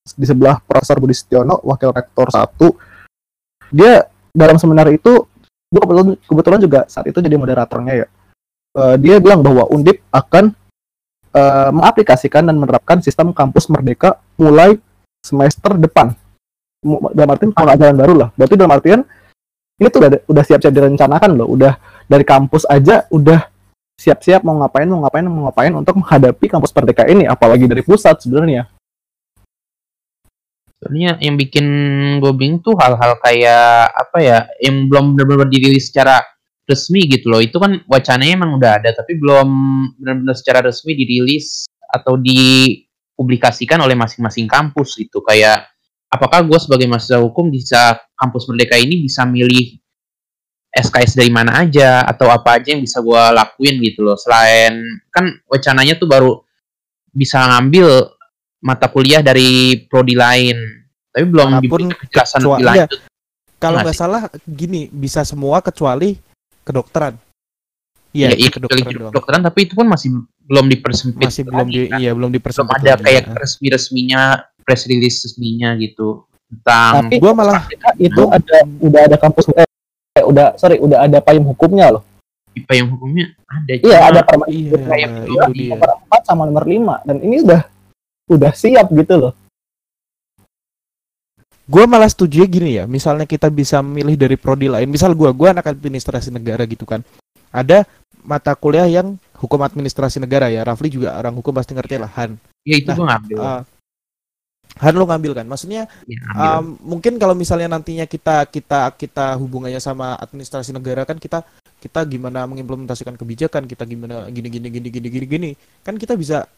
Speaker 3: di sebelah Profesor Budi Setiono, wakil rektor satu. Dia dalam seminar itu gue kebetulan, kebetulan juga saat itu jadi moderatornya ya. Eh, dia bilang bahwa Undip akan eh, mengaplikasikan dan menerapkan sistem kampus merdeka mulai semester depan. Dalam artian pengajaran baru lah. Berarti dalam artian ini tuh udah udah siap-siap direncanakan loh. Udah dari kampus aja udah siap-siap mau ngapain mau ngapain mau ngapain untuk menghadapi kampus merdeka ini apalagi dari pusat sebenarnya
Speaker 4: Sebenarnya yang bikin gue bingung tuh hal-hal kayak apa ya yang belum benar-benar dirilis secara resmi gitu loh. Itu kan wacananya emang udah ada tapi belum benar-benar secara resmi dirilis atau dipublikasikan oleh masing-masing kampus gitu. Kayak apakah gue sebagai mahasiswa hukum bisa kampus merdeka ini bisa milih SKS dari mana aja atau apa aja yang bisa gue lakuin gitu loh. Selain kan wacananya tuh baru bisa ngambil mata kuliah dari prodi lain, tapi belum
Speaker 2: Mana pun
Speaker 4: diberi kejelasan
Speaker 2: kecuali-
Speaker 4: lebih lanjut.
Speaker 2: kalau
Speaker 4: Nggak
Speaker 2: salah gini bisa semua kecuali kedokteran
Speaker 4: Iya,
Speaker 2: iya
Speaker 4: iya,
Speaker 2: kedokteran
Speaker 4: kecuali
Speaker 2: doang.
Speaker 4: kedokteran, tapi itu pun masih belum dipersempit.
Speaker 2: masih belum di
Speaker 4: kan.
Speaker 2: iya belum
Speaker 4: belum
Speaker 2: dipersempit
Speaker 4: ada
Speaker 2: lagi,
Speaker 4: kayak
Speaker 2: ya.
Speaker 4: resmi-resminya press release resminya gitu tentang
Speaker 3: Tapi-
Speaker 2: gua malah
Speaker 3: itu ada udah ada kampus eh, eh, udah sorry udah ada payung hukumnya loh.
Speaker 4: Payung hukumnya ada.
Speaker 3: iya ada permen
Speaker 2: iya
Speaker 4: kayak
Speaker 2: itu dia.
Speaker 3: nomor 4 sama nomor 5 dan ini udah udah siap gitu loh.
Speaker 2: Gue malah setuju gini ya misalnya kita bisa milih dari prodi lain. Misal gue gue anak administrasi negara gitu kan. Ada mata kuliah yang hukum administrasi negara ya. Rafli juga orang hukum pasti ngerti lah Han.
Speaker 4: Ya itu
Speaker 2: Nah,
Speaker 4: gua ngambil.
Speaker 2: Ah, Han lo ngambil kan? Maksudnya
Speaker 4: Ya,
Speaker 2: um, mungkin kalau misalnya nantinya kita kita kita hubungannya sama administrasi negara kan kita kita gimana mengimplementasikan kebijakan kita gimana gini gini gini gini gini gini kan kita bisa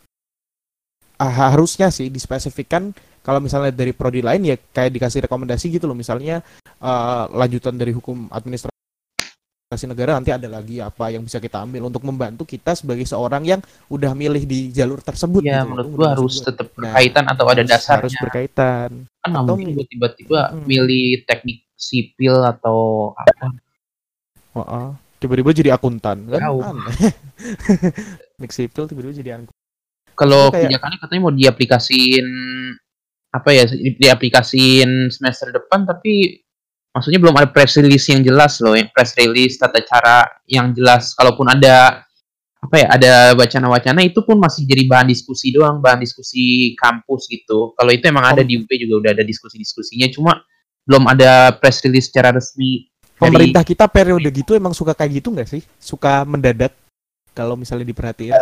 Speaker 2: ah, harusnya sih dispesifikkan kalau misalnya dari prodi lain ya kayak dikasih rekomendasi gitu loh. Misalnya eh, lanjutan dari hukum administrasi negara nanti ada lagi apa yang bisa kita ambil untuk membantu kita sebagai seorang yang udah milih di jalur tersebut
Speaker 4: ya
Speaker 2: gitu.
Speaker 4: menurut gua harus
Speaker 2: gua.
Speaker 4: tetap
Speaker 2: Nah,
Speaker 4: berkaitan atau ada
Speaker 2: Harus-
Speaker 4: dasarnya.
Speaker 2: harus berkaitan
Speaker 4: kan
Speaker 2: atau
Speaker 4: mungkin gua tiba-tiba
Speaker 2: Hmm.
Speaker 4: milih teknik sipil atau apa.
Speaker 2: Heeh. tiba-tiba jadi akuntan kan mix sipil tiba-tiba jadi akuntan
Speaker 4: Kalau
Speaker 2: kayak-
Speaker 4: kebijakannya katanya mau diaplikasiin apa ya di, diaplikasiin semester depan tapi maksudnya belum ada press release yang jelas loh yang press release tata cara yang jelas kalaupun ada apa ya ada wacana-wacana itu pun masih jadi bahan diskusi doang bahan diskusi kampus gitu kalau itu emang ada di UP juga udah ada diskusi-diskusinya cuma belum ada press release secara resmi dari-
Speaker 2: Pemerintah kita periode gitu emang suka kayak gitu nggak sih? Suka mendadak kalau misalnya diperhatiin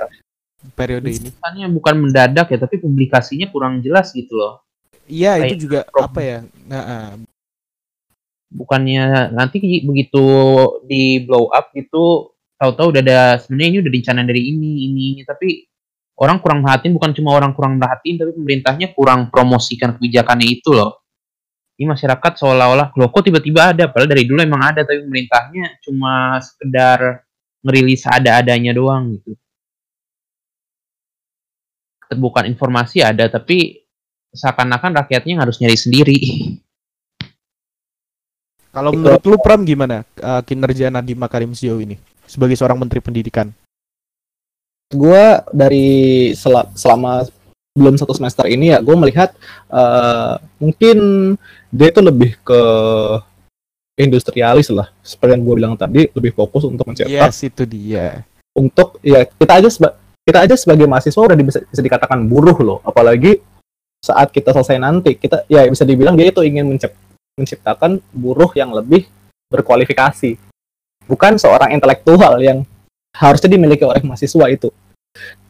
Speaker 2: periode ini.
Speaker 4: Misalnya bukan mendadak ya tapi publikasinya kurang jelas gitu loh
Speaker 2: Iya, itu juga apa ya? Nah, ah,
Speaker 4: bukannya nanti begitu di blow up gitu tahu-tahu udah ada sebenarnya ini udah rencana dari ini ini ini. Tapi orang kurang merhatiin bukan cuma orang kurang merhatiin tapi pemerintahnya kurang promosikan kebijakannya itu loh. Ini masyarakat seolah-olah loh kok tiba-tiba ada padahal dari dulu emang ada tapi pemerintahnya cuma sekedar ngerilis ada-adanya doang gitu. Keterbukaan informasi ada tapi seakan-akan rakyatnya harus nyari sendiri
Speaker 2: kalau menurut lu Pram gimana eh, kinerja Nadiem Makarim sejauh ini? Sebagai seorang menteri pendidikan?
Speaker 3: gue dari sel- selama belum satu semester ini ya gue melihat eh, mungkin dia itu lebih ke industrialis lah. Seperti yang gue bilang tadi lebih fokus untuk mencetak.
Speaker 2: Yes, itu dia.
Speaker 3: untuk ya kita aja seba- kita aja sebagai mahasiswa udah bisa, bisa dikatakan buruh loh. Apalagi saat kita selesai nanti kita ya bisa dibilang dia itu ingin mencip- menciptakan buruh yang lebih berkualifikasi. Bukan seorang intelektual yang harusnya dimiliki oleh mahasiswa itu.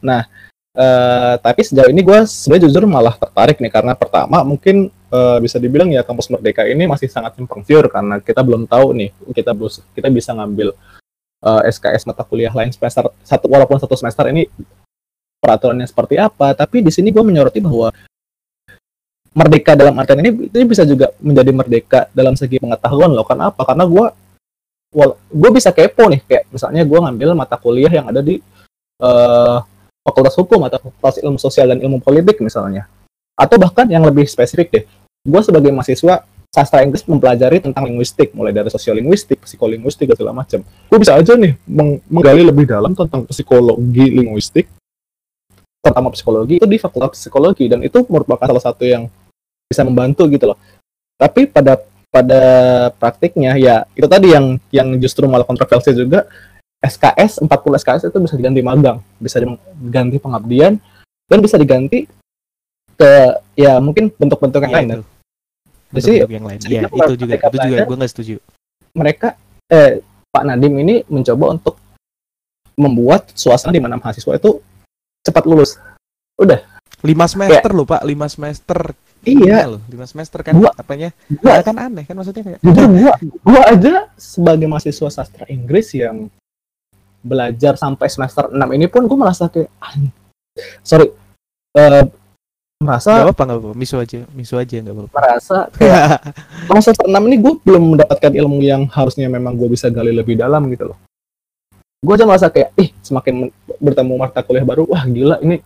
Speaker 3: Nah eh, tapi sejauh ini gue sebenarnya jujur malah tertarik nih karena pertama mungkin eh, bisa dibilang ya kampus merdeka ini masih sangat simpang siur karena kita belum tahu nih kita belum kita bisa ngambil eh, SKS mata kuliah lain semester satu walaupun satu semester ini peraturannya seperti apa tapi di sini gue menyoroti bahwa merdeka dalam artian ini itu bisa juga menjadi merdeka dalam segi pengetahuan loh. Karena apa? Karena gue gue bisa kepo nih. Kayak misalnya gue ngambil mata kuliah yang ada di eh, fakultas hukum atau fakultas ilmu sosial dan ilmu politik misalnya. Atau bahkan yang lebih spesifik deh. Gue sebagai mahasiswa sastra Inggris mempelajari tentang linguistik. Mulai dari sosiolinguistik, psikolinguistik segala macam. Gue bisa aja nih meng- menggali lebih dalam tentang psikologi linguistik, terutama psikologi itu di fakultas psikologi. Dan itu merupakan salah satu yang bisa membantu gitu loh. Tapi pada pada praktiknya ya itu tadi yang yang justru malah kontroversi juga SKS 40 SKS itu bisa diganti magang, bisa diganti pengabdian dan bisa diganti ke ya mungkin bentuk-bentuk yang
Speaker 2: Iya,
Speaker 3: lain. sini
Speaker 2: Bentuk-bentuk yang lain.
Speaker 3: jadi kita
Speaker 2: itu juga itu juga gue nggak setuju.
Speaker 3: mereka eh Pak Nadim ini mencoba untuk membuat suasana di mana mahasiswa itu cepat lulus.
Speaker 2: Lima semester loh Pak, lima semester.
Speaker 3: Iya,
Speaker 2: loh, lima semester kan
Speaker 3: Gua-
Speaker 2: apanya?
Speaker 3: gua
Speaker 2: Ya kan aneh kan maksudnya kayak.
Speaker 3: jujur gua gua aja sebagai mahasiswa sastra Inggris yang belajar sampai semester 6 ini pun gua merasa kayak "An- sorry eh
Speaker 2: Gak
Speaker 3: merasa
Speaker 2: gak apa-apa. Misu aja, misu aja gak apa-apa.
Speaker 3: merasa kayak semester 6 ini gue belum mendapatkan ilmu yang harusnya memang gue bisa gali lebih dalam gitu loh. Gue aja merasa kayak, ih semakin men- bertemu mata kuliah baru, wah gila ini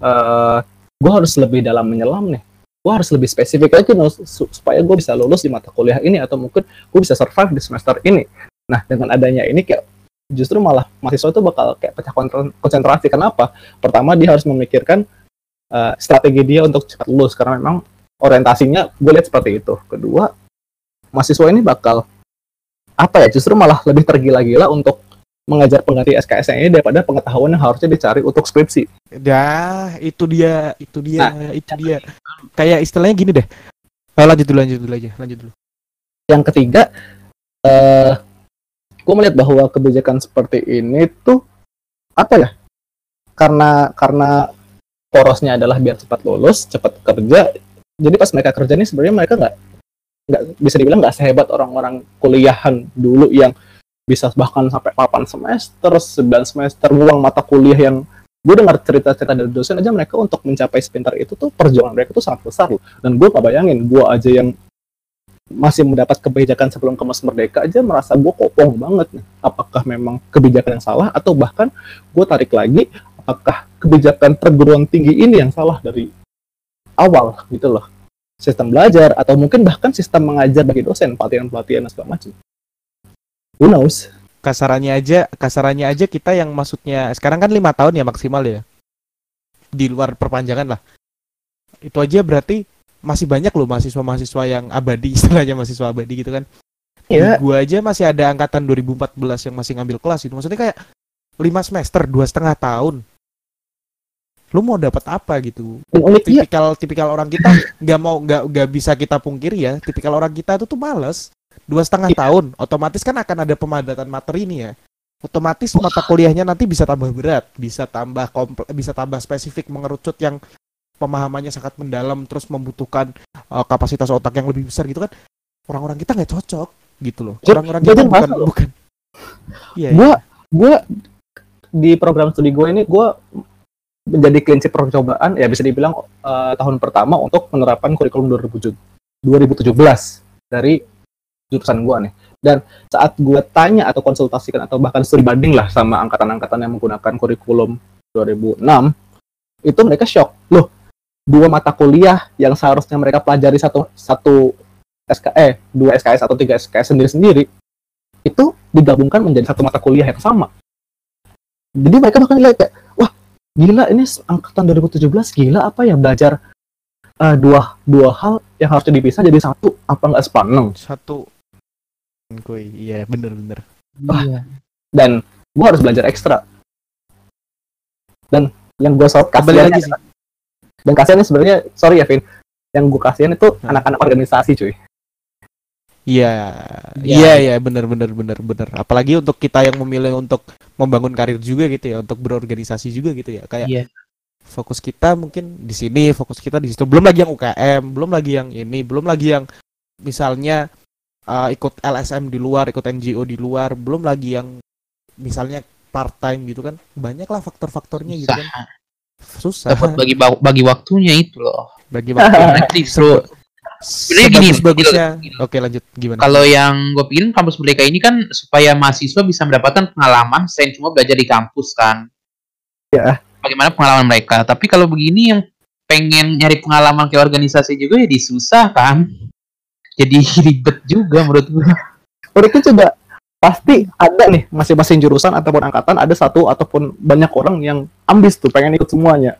Speaker 3: eh gue harus lebih dalam menyelam nih. Gue harus lebih spesifik lagi no, su- supaya gue bisa lulus di mata kuliah ini atau mungkin gue bisa survive di semester ini. Nah dengan adanya ini kayak justru malah mahasiswa itu bakal kayak pecah konsentrasi. Kenapa? Pertama dia harus memikirkan eh, strategi dia untuk cepat lulus karena memang orientasinya gue lihat seperti itu. Kedua, mahasiswa ini bakal apa ya? Justru malah lebih tergila-gila untuk mengajar pengganti SKS ini daripada pengetahuan yang harusnya dicari untuk skripsi.
Speaker 2: Dah, itu dia, itu dia, itu dia. Kayak istilahnya gini deh. Oh, lanjut dulu, lanjut dulu aja, lanjut dulu.
Speaker 3: Yang ketiga, eh gue melihat bahwa kebijakan seperti ini tuh apa ya? Karena karena porosnya adalah biar cepat lulus, cepat kerja. Jadi pas mereka kerja nih sebenarnya mereka nggak nggak bisa dibilang nggak sehebat orang-orang kuliahan dulu yang bisa bahkan sampai 8 semester, 9 semester uang mata kuliah yang gue dengar cerita-cerita dari dosen aja mereka untuk mencapai sepintar itu tuh perjuangan mereka tuh sangat besar loh. Dan gue gak bayangin, gue aja yang masih mendapat kebijakan sebelum kemas merdeka aja merasa gue kopong banget nih. Apakah memang kebijakan yang salah atau bahkan gue tarik lagi apakah kebijakan perguruan tinggi ini yang salah dari awal gitu loh sistem belajar atau mungkin bahkan sistem mengajar bagi dosen pelatihan-pelatihan dan segala macam. Who knows?
Speaker 2: Kasarannya aja, kasarannya aja kita yang maksudnya sekarang kan lima tahun ya maksimal ya. Di luar perpanjangan lah. Itu aja berarti masih banyak loh mahasiswa-mahasiswa yang abadi istilahnya mahasiswa abadi gitu kan.
Speaker 3: Iya.
Speaker 2: Di gua aja masih ada angkatan 2014 yang masih ngambil kelas itu. Maksudnya kayak lima semester, dua setengah tahun. Lu mau dapat apa gitu?
Speaker 3: Uniknya
Speaker 2: Tipikal tipikal orang kita nggak mau nggak nggak bisa kita pungkiri ya. Tipikal orang kita itu tuh males. Dua setengah
Speaker 3: Iya.
Speaker 2: tahun, otomatis kan akan ada pemadatan materi nih ya. Otomatis mata kuliahnya nanti bisa tambah berat, bisa tambah komple- bisa tambah spesifik mengerucut yang pemahamannya sangat mendalam terus membutuhkan uh, kapasitas otak yang lebih besar gitu kan. Orang-orang kita nggak cocok gitu loh. Orang-orang kita bukan
Speaker 3: loh.
Speaker 2: bukan. Iya.
Speaker 3: gue gue di program studi gue ini gue menjadi prinsip percobaan ya bisa dibilang eh, tahun pertama untuk menerapkan kurikulum 2017 2017 dari jurusan gue nih. Dan saat gue tanya atau konsultasikan atau bahkan studi banding lah sama angkatan-angkatan yang menggunakan kurikulum 2006 itu mereka shock. Loh dua mata kuliah yang seharusnya mereka pelajari satu satu SK eh dua SKS atau tiga SKS sendiri-sendiri itu digabungkan menjadi satu mata kuliah yang sama. Jadi mereka bahkan nilai kayak, wah gila ini angkatan 2017 gila apa ya belajar eh, dua dua hal yang harusnya dipisah jadi satu apa nggak sepaneng?
Speaker 2: Satu Kuy, iya bener-bener.
Speaker 4: Iya.
Speaker 3: dan gua harus belajar ekstra dan yang gue
Speaker 2: Kembali
Speaker 3: kasihan
Speaker 2: lagi sih.
Speaker 3: dan kasihannya sebenarnya sorry ya Vin yang gue kasihan itu
Speaker 2: Hmm.
Speaker 3: anak-anak organisasi cuy
Speaker 2: Iya,
Speaker 4: Iya.
Speaker 2: iya, iya, bener, bener, bener, bener. Apalagi untuk kita yang memilih untuk membangun karir juga gitu ya, untuk berorganisasi juga gitu ya. Kayak
Speaker 4: Iya.
Speaker 2: fokus kita mungkin di sini, fokus kita di situ. Belum lagi yang UKM, belum lagi yang ini, belum lagi yang misalnya uh, ikut LSM di luar, ikut NGO di luar, belum lagi yang misalnya part time gitu kan. Banyak lah faktor-faktornya gitu kan. Susah.
Speaker 4: Dapat bagi bagi waktunya itu loh.
Speaker 2: Bagi waktu.
Speaker 4: Justru Sebenarnya gini, gini.
Speaker 2: Oke, lanjut gimana?
Speaker 4: kalau yang gue pikirin kampus merdeka ini kan supaya mahasiswa bisa mendapatkan pengalaman selain cuma belajar di kampus kan.
Speaker 3: Ya.
Speaker 4: Bagaimana pengalaman mereka? Tapi kalau begini yang pengen nyari pengalaman ke organisasi juga ya disusah kan. Jadi ribet juga menurut gue.
Speaker 3: mereka juga pasti ada nih masing-masing jurusan ataupun angkatan ada satu ataupun banyak orang yang ambis tuh pengen ikut semuanya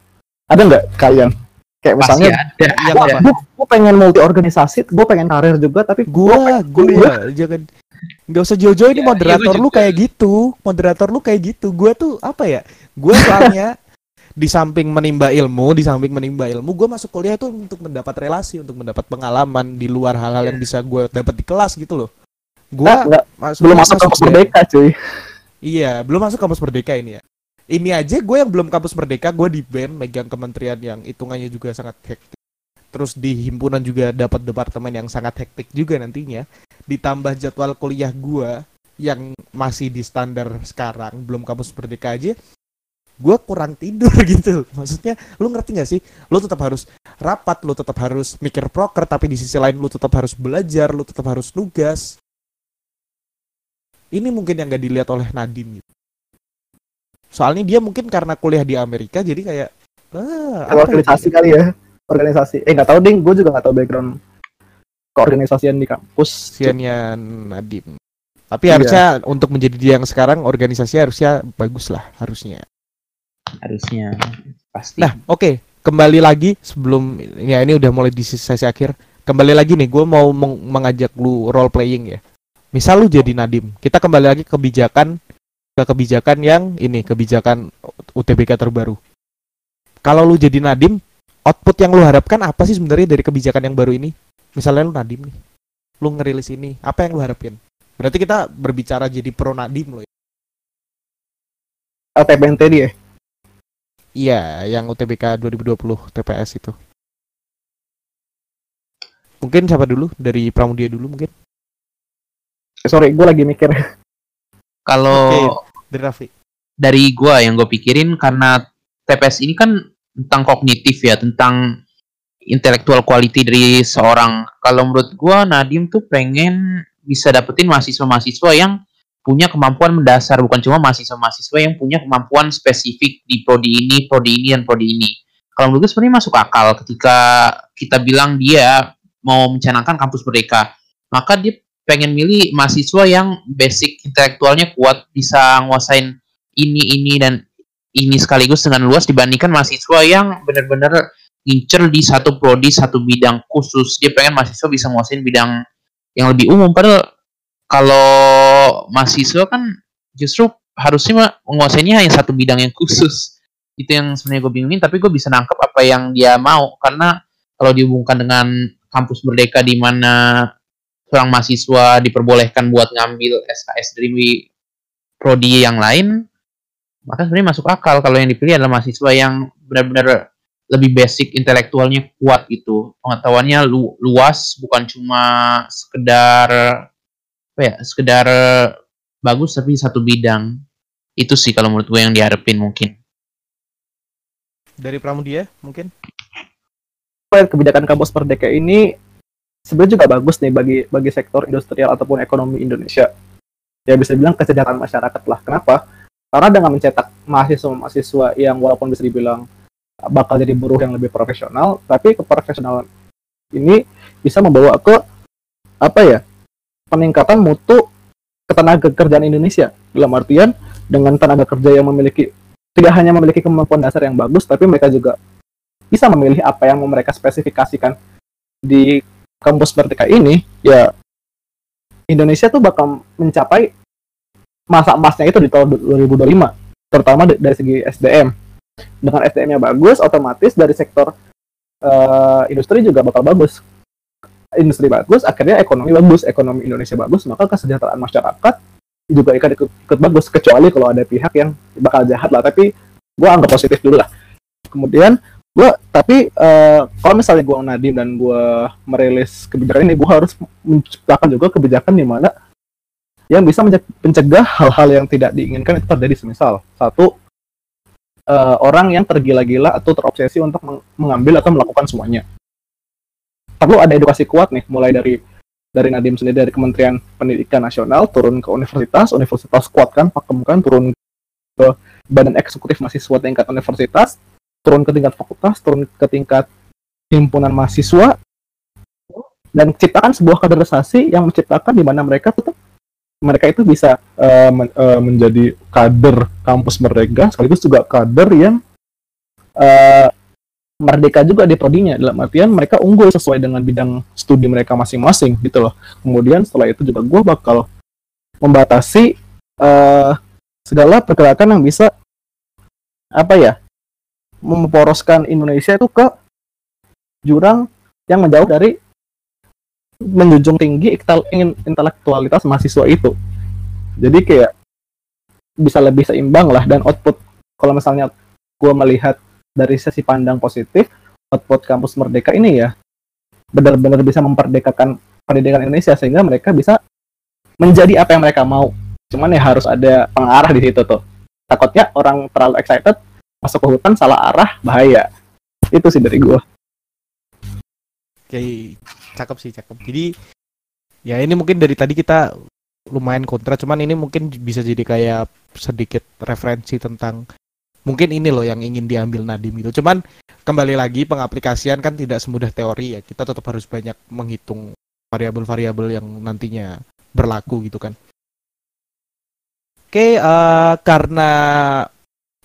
Speaker 3: ada nggak kalian kayak
Speaker 4: Pasti
Speaker 3: misalnya
Speaker 4: ada.
Speaker 2: yang apa?
Speaker 3: gue pengen multi organisasi gue pengen karir juga tapi
Speaker 2: gua gua jangan nggak usah jauh-jauh ini
Speaker 4: Ya,
Speaker 2: moderator
Speaker 4: gua
Speaker 2: lu kayak gitu moderator lu kayak gitu gua tuh apa ya gua soalnya di samping menimba ilmu di samping menimba ilmu gua masuk kuliah tuh untuk mendapat relasi untuk mendapat pengalaman di luar hal-hal yang bisa gua dapat di kelas gitu loh.
Speaker 3: Nah,
Speaker 2: gua
Speaker 3: nggak,
Speaker 2: masuk
Speaker 3: belum masuk kampus merdeka cuy.
Speaker 2: Iya belum masuk kampus merdeka ini ya. Ini aja gue yang belum kampus merdeka gue di band megang kementerian yang hitungannya juga sangat hektik. Terus di himpunan juga dapat departemen yang sangat hektik juga nantinya. Ditambah jadwal kuliah gue yang masih di standar sekarang belum kampus merdeka aja gue kurang tidur gitu. Maksudnya lu ngerti gak sih? Lu tetap harus rapat lu tetap harus mikir proker tapi di sisi lain lu tetap harus belajar lu tetap harus nugas. Ini mungkin yang gak dilihat oleh Nadim gitu. Soalnya dia mungkin karena kuliah di Amerika jadi kayak ah,
Speaker 3: organisasi kali ya organisasi. Eh nggak tahu ding. Gue juga nggak tahu background keorganisasian di kampus.
Speaker 2: Kasihannya Nadim tapi
Speaker 3: Iya.
Speaker 2: harusnya untuk menjadi dia yang sekarang organisasi harusnya bagus lah harusnya
Speaker 4: Harusnya pasti.
Speaker 2: Nah, oke, kembali lagi sebelum ya ini udah mulai di sesi akhir. Kembali lagi nih, gue mau meng- mengajak lu role playing ya. Misal lu jadi Nadim, kita kembali lagi ke kebijakan ke kebijakan yang ini kebijakan UTBK terbaru. Kalau lu jadi Nadim, output yang lu harapkan apa sih sebenarnya dari kebijakan yang baru ini? Misalnya lu Nadim nih, lu ngerilis ini, apa yang lu harapin? Berarti kita berbicara jadi pro Nadim loh. ya.
Speaker 3: LTPNT dia
Speaker 2: Iya, yang UTBK 2020 TPS itu. Mungkin siapa dulu? Dari Pramudia dulu mungkin?
Speaker 3: Eh, sorry gue lagi mikir
Speaker 4: Kalau
Speaker 2: Dari Raffi.
Speaker 4: dari gua yang gue pikirin karena TPS ini kan tentang kognitif ya, tentang intellectual quality dari seorang. Kalau menurut gua Nadim tuh pengen bisa dapetin mahasiswa-mahasiswa yang punya kemampuan mendasar, bukan cuma mahasiswa-mahasiswa yang punya kemampuan spesifik di prodi ini, prodi ini, dan prodi ini. Kalau menurut gue sebenarnya masuk akal ketika kita bilang dia mau mencanangkan kampus merdeka, maka dia pengen milih mahasiswa yang basic intelektualnya kuat, bisa nguasain ini, ini, dan ini sekaligus dengan luas dibandingkan mahasiswa yang benar-benar ngincer di satu prodi satu bidang khusus. Dia pengen mahasiswa bisa nguasain bidang yang lebih umum. Padahal kalau mahasiswa kan justru harusnya menguasainya hanya satu bidang yang khusus. Itu yang sebenarnya gue bingungin tapi gue bisa nangkep apa yang dia mau. Karena kalau dihubungkan dengan kampus merdeka di mana seorang mahasiswa diperbolehkan buat ngambil SKS dari prodi yang lain maka sebenarnya masuk akal kalau yang dipilih adalah mahasiswa yang benar-benar lebih basic intelektualnya kuat gitu. Pengetahuannya lu, luas bukan cuma sekedar ya sekedar bagus tapi satu bidang itu sih kalau menurut gue yang diharapin mungkin
Speaker 2: Dari Pramudia mungkin?
Speaker 3: kebijakan kampus merdeka ini sebenarnya juga bagus nih bagi bagi sektor industrial ataupun ekonomi Indonesia. Ya bisa bilang kesejahteraan masyarakat lah. Kenapa? Karena dengan mencetak mahasiswa-mahasiswa yang walaupun bisa dibilang bakal jadi buruh yang lebih profesional, tapi keprofesionalan ini bisa membawa ke apa ya? Peningkatan mutu ketenaga kerjaan Indonesia. Dalam artian dengan tenaga kerja yang memiliki tidak hanya memiliki kemampuan dasar yang bagus, tapi mereka juga bisa memilih apa yang mau mereka spesifikasikan di kampus merdeka ini ya Indonesia tuh bakal mencapai masa emasnya itu di tahun 2025 terutama dari segi SDM dengan SDM-nya bagus otomatis dari sektor uh, industri juga bakal bagus industri bagus akhirnya ekonomi bagus ekonomi Indonesia bagus maka kesejahteraan masyarakat juga ikut, ikut, bagus kecuali kalau ada pihak yang bakal jahat lah. Tapi gue anggap positif dulu lah. Kemudian gue tapi uh, kalau misalnya gue Nadim dan gue merilis kebijakan ini gue harus menciptakan juga kebijakan di mana yang bisa mencegah hal-hal yang tidak diinginkan itu terjadi. Semisal satu uh, orang yang tergila-gila atau terobsesi untuk mengambil atau melakukan semuanya perlu ada edukasi kuat nih mulai dari dari Nadim sendiri dari Kementerian Pendidikan Nasional turun ke universitas universitas kuatkan pakemkan turun ke badan eksekutif mahasiswa tingkat universitas turun ke tingkat fakultas, turun ke tingkat himpunan mahasiswa, dan ciptakan sebuah kaderisasi yang menciptakan di mana mereka tetap mereka itu bisa uh, men, uh, menjadi kader kampus merdeka sekaligus juga kader yang uh, merdeka juga di prodinya. Dalam artian mereka unggul sesuai dengan bidang studi mereka masing-masing gitu loh. Kemudian setelah itu juga gue bakal membatasi uh, segala pergerakan yang bisa apa ya memporoskan Indonesia itu ke jurang yang menjauh dari menjunjung tinggi intelektualitas mahasiswa itu. Jadi kayak bisa lebih seimbang lah dan output. Kalau misalnya gue melihat dari sesi pandang positif output kampus merdeka ini ya benar-benar bisa memperdekakan pendidikan Indonesia sehingga mereka bisa menjadi apa yang mereka mau. Cuman ya harus ada pengarah di situ tuh. Takutnya orang terlalu excited masuk ke hutan salah arah bahaya itu sih dari gua
Speaker 2: oke cakep sih cakep jadi ya ini mungkin dari tadi kita lumayan kontra cuman ini mungkin bisa jadi kayak sedikit referensi tentang mungkin ini loh yang ingin diambil Nadim itu cuman kembali lagi pengaplikasian kan tidak semudah teori ya kita tetap harus banyak menghitung variabel-variabel yang nantinya berlaku gitu kan oke uh, karena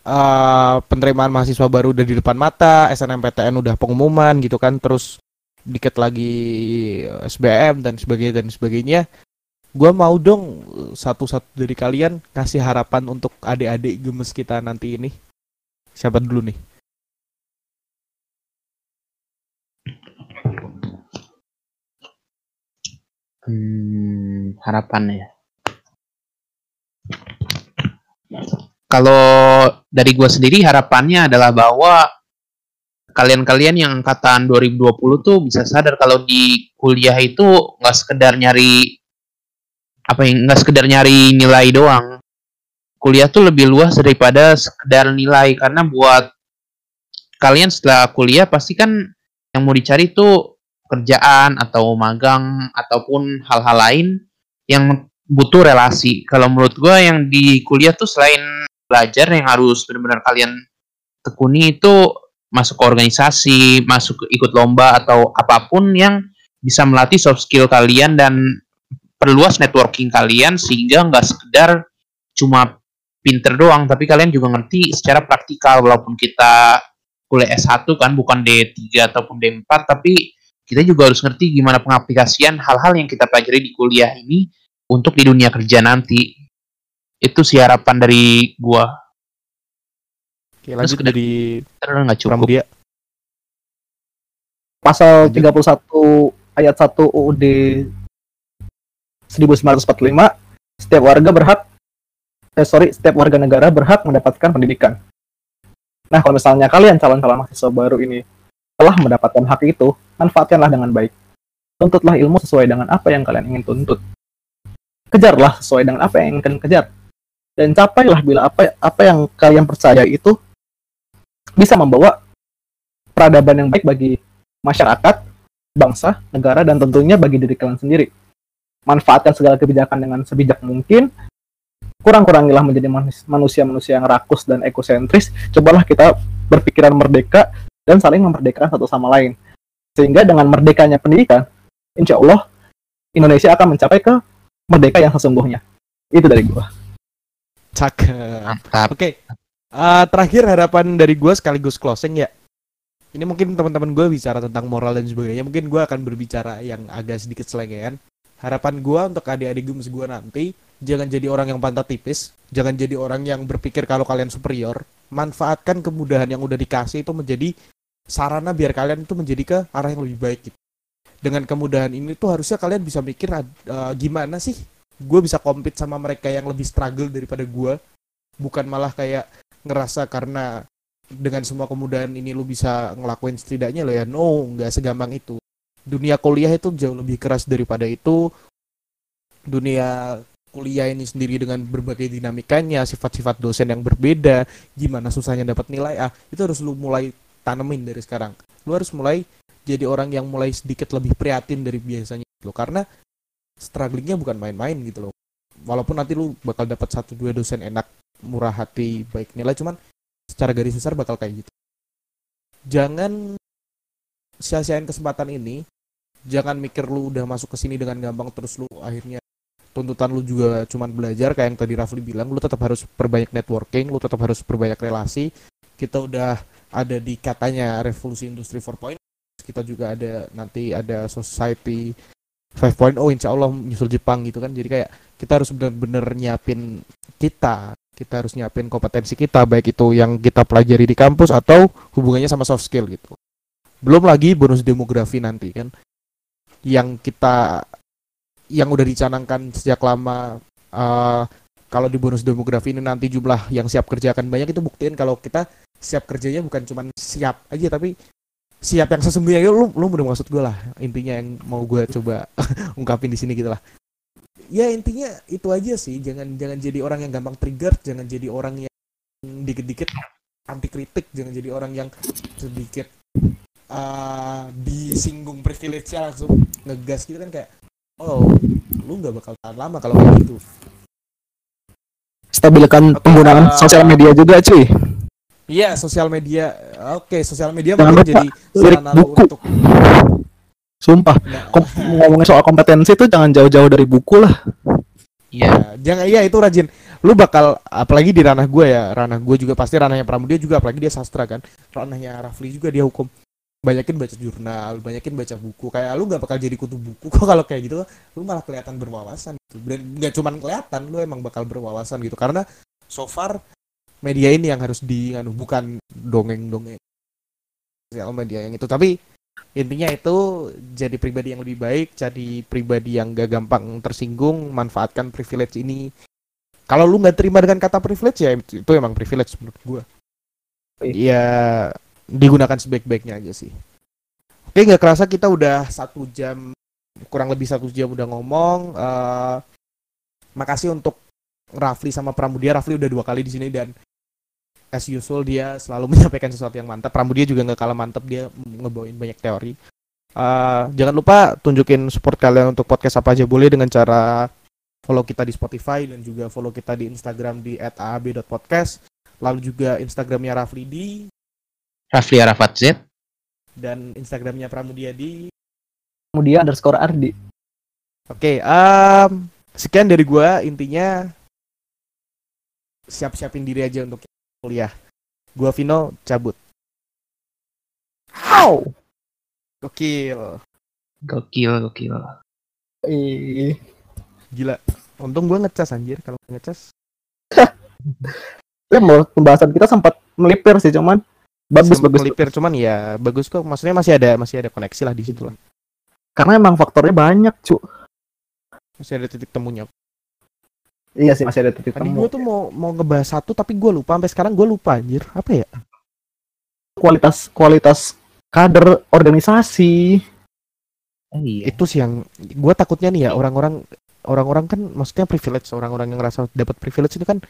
Speaker 2: uh, penerimaan mahasiswa baru udah di depan mata, SNMPTN udah pengumuman gitu kan, terus dikit lagi SBM dan sebagainya dan sebagainya. Gua mau dong satu-satu dari kalian kasih harapan untuk adik-adik gemes kita nanti ini. Siapa dulu nih?
Speaker 4: Hmm, harapan ya. Kalau dari gue sendiri harapannya adalah bahwa kalian-kalian yang angkatan 2020 tuh bisa sadar kalau di kuliah itu nggak sekedar nyari apa yang nggak sekedar nyari nilai doang kuliah tuh lebih luas daripada sekedar nilai. Karena buat kalian setelah kuliah pasti kan yang mau dicari tuh kerjaan atau magang ataupun hal-hal lain yang butuh relasi. Kalau menurut gue yang di kuliah tuh selain belajar yang harus benar-benar kalian tekuni itu masuk ke organisasi, masuk ikut lomba atau apa pun yang bisa melatih soft skill kalian dan perluas networking kalian sehingga nggak sekedar cuma pinter doang tapi kalian juga ngerti secara praktikal walaupun kita kuliah S1 kan bukan D3 ataupun D4 tapi kita juga harus ngerti gimana pengaplikasian hal-hal yang kita pelajari di kuliah ini untuk di dunia kerja nanti. Itu sih harapan dari gua.
Speaker 2: Oke, lanjut
Speaker 4: kedua-
Speaker 2: dari
Speaker 4: Terus nggak cukup.
Speaker 2: Pramudia.
Speaker 3: Pasal
Speaker 2: Lanjut.
Speaker 3: 31 ayat 1 UUD 1945 setiap warga berhak eh sorry setiap warga negara berhak mendapatkan pendidikan. Nah kalau misalnya kalian calon-calon mahasiswa baru ini telah mendapatkan hak itu, manfaatkanlah dengan baik. Tuntutlah ilmu sesuai dengan apa yang kalian ingin tuntut. Kejarlah sesuai dengan apa yang ingin kalian kejar. Dan capailah bila apa apa yang kalian percaya itu bisa membawa peradaban yang baik bagi masyarakat, bangsa, negara, dan tentunya bagi diri kalian sendiri. Manfaatkan segala kebijakan dengan sebijak mungkin. Kurang-kurangilah menjadi manus- manusia-manusia yang rakus dan ekosentris. Cobalah kita berpikiran merdeka dan saling memerdekakan satu sama lain. Sehingga dengan merdekanya pendidikan, insya Allah Indonesia akan mencapai ke merdeka yang sesungguhnya. Itu dari gua.
Speaker 2: Cakep.
Speaker 4: Mantap.
Speaker 2: Oke. Eh, terakhir harapan dari gue sekaligus closing ya. Ini mungkin teman-teman gue bicara tentang moral dan sebagainya. Mungkin gue akan berbicara yang agak sedikit selengean. Harapan gue untuk adik-adik gemes gue nanti, jangan jadi orang yang pantat tipis. Jangan jadi orang yang berpikir kalau kalian superior. Manfaatkan kemudahan yang udah dikasih itu menjadi sarana biar kalian itu menjadi ke arah yang lebih baik gitu. Dengan kemudahan ini tuh harusnya kalian bisa mikir eh, gimana sih gue bisa compete sama mereka yang lebih struggle daripada gue bukan malah kayak ngerasa karena dengan semua kemudahan ini lu bisa ngelakuin setidaknya lo ya no nggak segampang itu dunia kuliah itu jauh lebih keras daripada itu dunia kuliah ini sendiri dengan berbagai dinamikanya sifat-sifat dosen yang berbeda gimana susahnya dapat nilai ah itu harus lu mulai tanemin dari sekarang. Lu harus mulai jadi orang yang mulai sedikit lebih prihatin dari biasanya lo karena strugglingnya bukan main-main gitu loh. Walaupun nanti lu bakal dapat satu dua dosen enak murah hati baik nilai cuman secara garis besar bakal kayak gitu. Jangan sia-siain kesempatan ini jangan mikir lu udah masuk ke sini dengan gampang terus lu akhirnya tuntutan lu juga cuman belajar kayak yang tadi Rafli bilang lu tetap harus perbanyak networking lu tetap harus perbanyak relasi. Kita udah ada di katanya revolusi industri 4.0 kita juga ada nanti ada society 5.0 insya Allah nyusul Jepang gitu kan. Jadi kayak kita harus benar-benar nyiapin kita kita harus nyiapin kompetensi kita baik itu yang kita pelajari di kampus atau hubungannya sama soft skill gitu. Belum lagi bonus demografi nanti kan yang kita yang udah dicanangkan sejak lama eh, kalau di bonus demografi ini nanti jumlah yang siap kerja akan banyak itu buktiin kalau kita siap kerjanya bukan cuma siap aja tapi siap yang sesungguhnya Ya, lu lu udah maksud gue lah intinya yang mau gue coba ungkapin di sini gitu lah. Ya intinya itu aja sih. Jangan jangan jadi orang yang gampang trigger jangan jadi orang yang dikit-dikit anti kritik jangan jadi orang yang sedikit uh, disinggung privilege-nya langsung ngegas gitu kan kayak oh lu nggak bakal tahan lama kalau kayak gitu
Speaker 3: Stabilkan
Speaker 2: Oke,
Speaker 3: penggunaan
Speaker 2: uh,
Speaker 3: sosial media juga, cuy.
Speaker 2: Iya, sosial media. Oke, sosial media
Speaker 3: Jangan
Speaker 2: mungkin
Speaker 3: lupa
Speaker 2: jadi
Speaker 3: lirik buku.
Speaker 2: untuk
Speaker 3: Sumpah,
Speaker 2: Nah,
Speaker 3: kom- ngomongin soal kompetensi itu jangan jauh-jauh dari buku lah.
Speaker 4: Iya.
Speaker 2: ya, jangan iya itu rajin. Lu bakal apalagi di ranah gue ya, ranah gue juga pasti ranahnya Pramudia juga apalagi dia sastra kan. Ranahnya Rafli juga dia hukum. Banyakin baca jurnal, banyakin baca buku. Kayak lu nggak bakal jadi kutu buku kok kalau kayak gitu. Lu malah kelihatan berwawasan gitu. Dan nggak cuman kelihatan, lu emang bakal berwawasan gitu karena so far media ini yang harus di anu, bukan dongeng-dongeng sosial media yang itu tapi intinya itu jadi pribadi yang lebih baik jadi pribadi yang gak gampang tersinggung manfaatkan privilege ini kalau lu nggak terima dengan kata privilege ya itu, emang privilege menurut gua ya digunakan sebaik-baiknya aja sih. Oke nggak kerasa kita udah satu jam kurang lebih satu jam udah ngomong Eh, makasih untuk Rafli sama Pramudia. Rafli udah dua kali di sini dan as usual dia selalu menyampaikan sesuatu yang mantap. Pramudia juga nggak kalah mantap dia ngebawain banyak teori. Eh, jangan lupa tunjukin support kalian untuk podcast apa aja boleh dengan cara follow kita di Spotify dan juga follow kita di Instagram di @aab.podcast lalu juga Instagramnya Rafli di
Speaker 4: Rafli Arafat Z.
Speaker 2: dan Instagramnya Pramudia di
Speaker 3: Kemudian underscore Ardi.
Speaker 2: Oke, em, sekian dari gua intinya siap-siapin diri aja untuk kuliah. Gua Vino cabut.
Speaker 3: Wow.
Speaker 2: Gokil.
Speaker 4: Gokil, gokil.
Speaker 3: Ih.
Speaker 2: Gila. Untung gue ngecas anjir kalau nggak ngecas.
Speaker 3: Ya, mau pembahasan kita sempat melipir sih cuman bagus bagus
Speaker 2: melipir cuman ya bagus kok. Maksudnya masih ada masih ada koneksi lah di situ lah.
Speaker 3: karena emang faktornya banyak cu
Speaker 2: Masih ada titik temunya.
Speaker 3: iya sih masih ada titik
Speaker 2: Tadi gue tuh mau mau ngebahas satu tapi gue lupa sampai sekarang gue lupa anjir. Apa ya?
Speaker 3: kualitas kualitas kader organisasi
Speaker 4: Oh, iya.
Speaker 2: Itu sih yang gue takutnya nih ya orang-orang orang-orang kan maksudnya privilege orang-orang yang ngerasa dapat privilege itu kan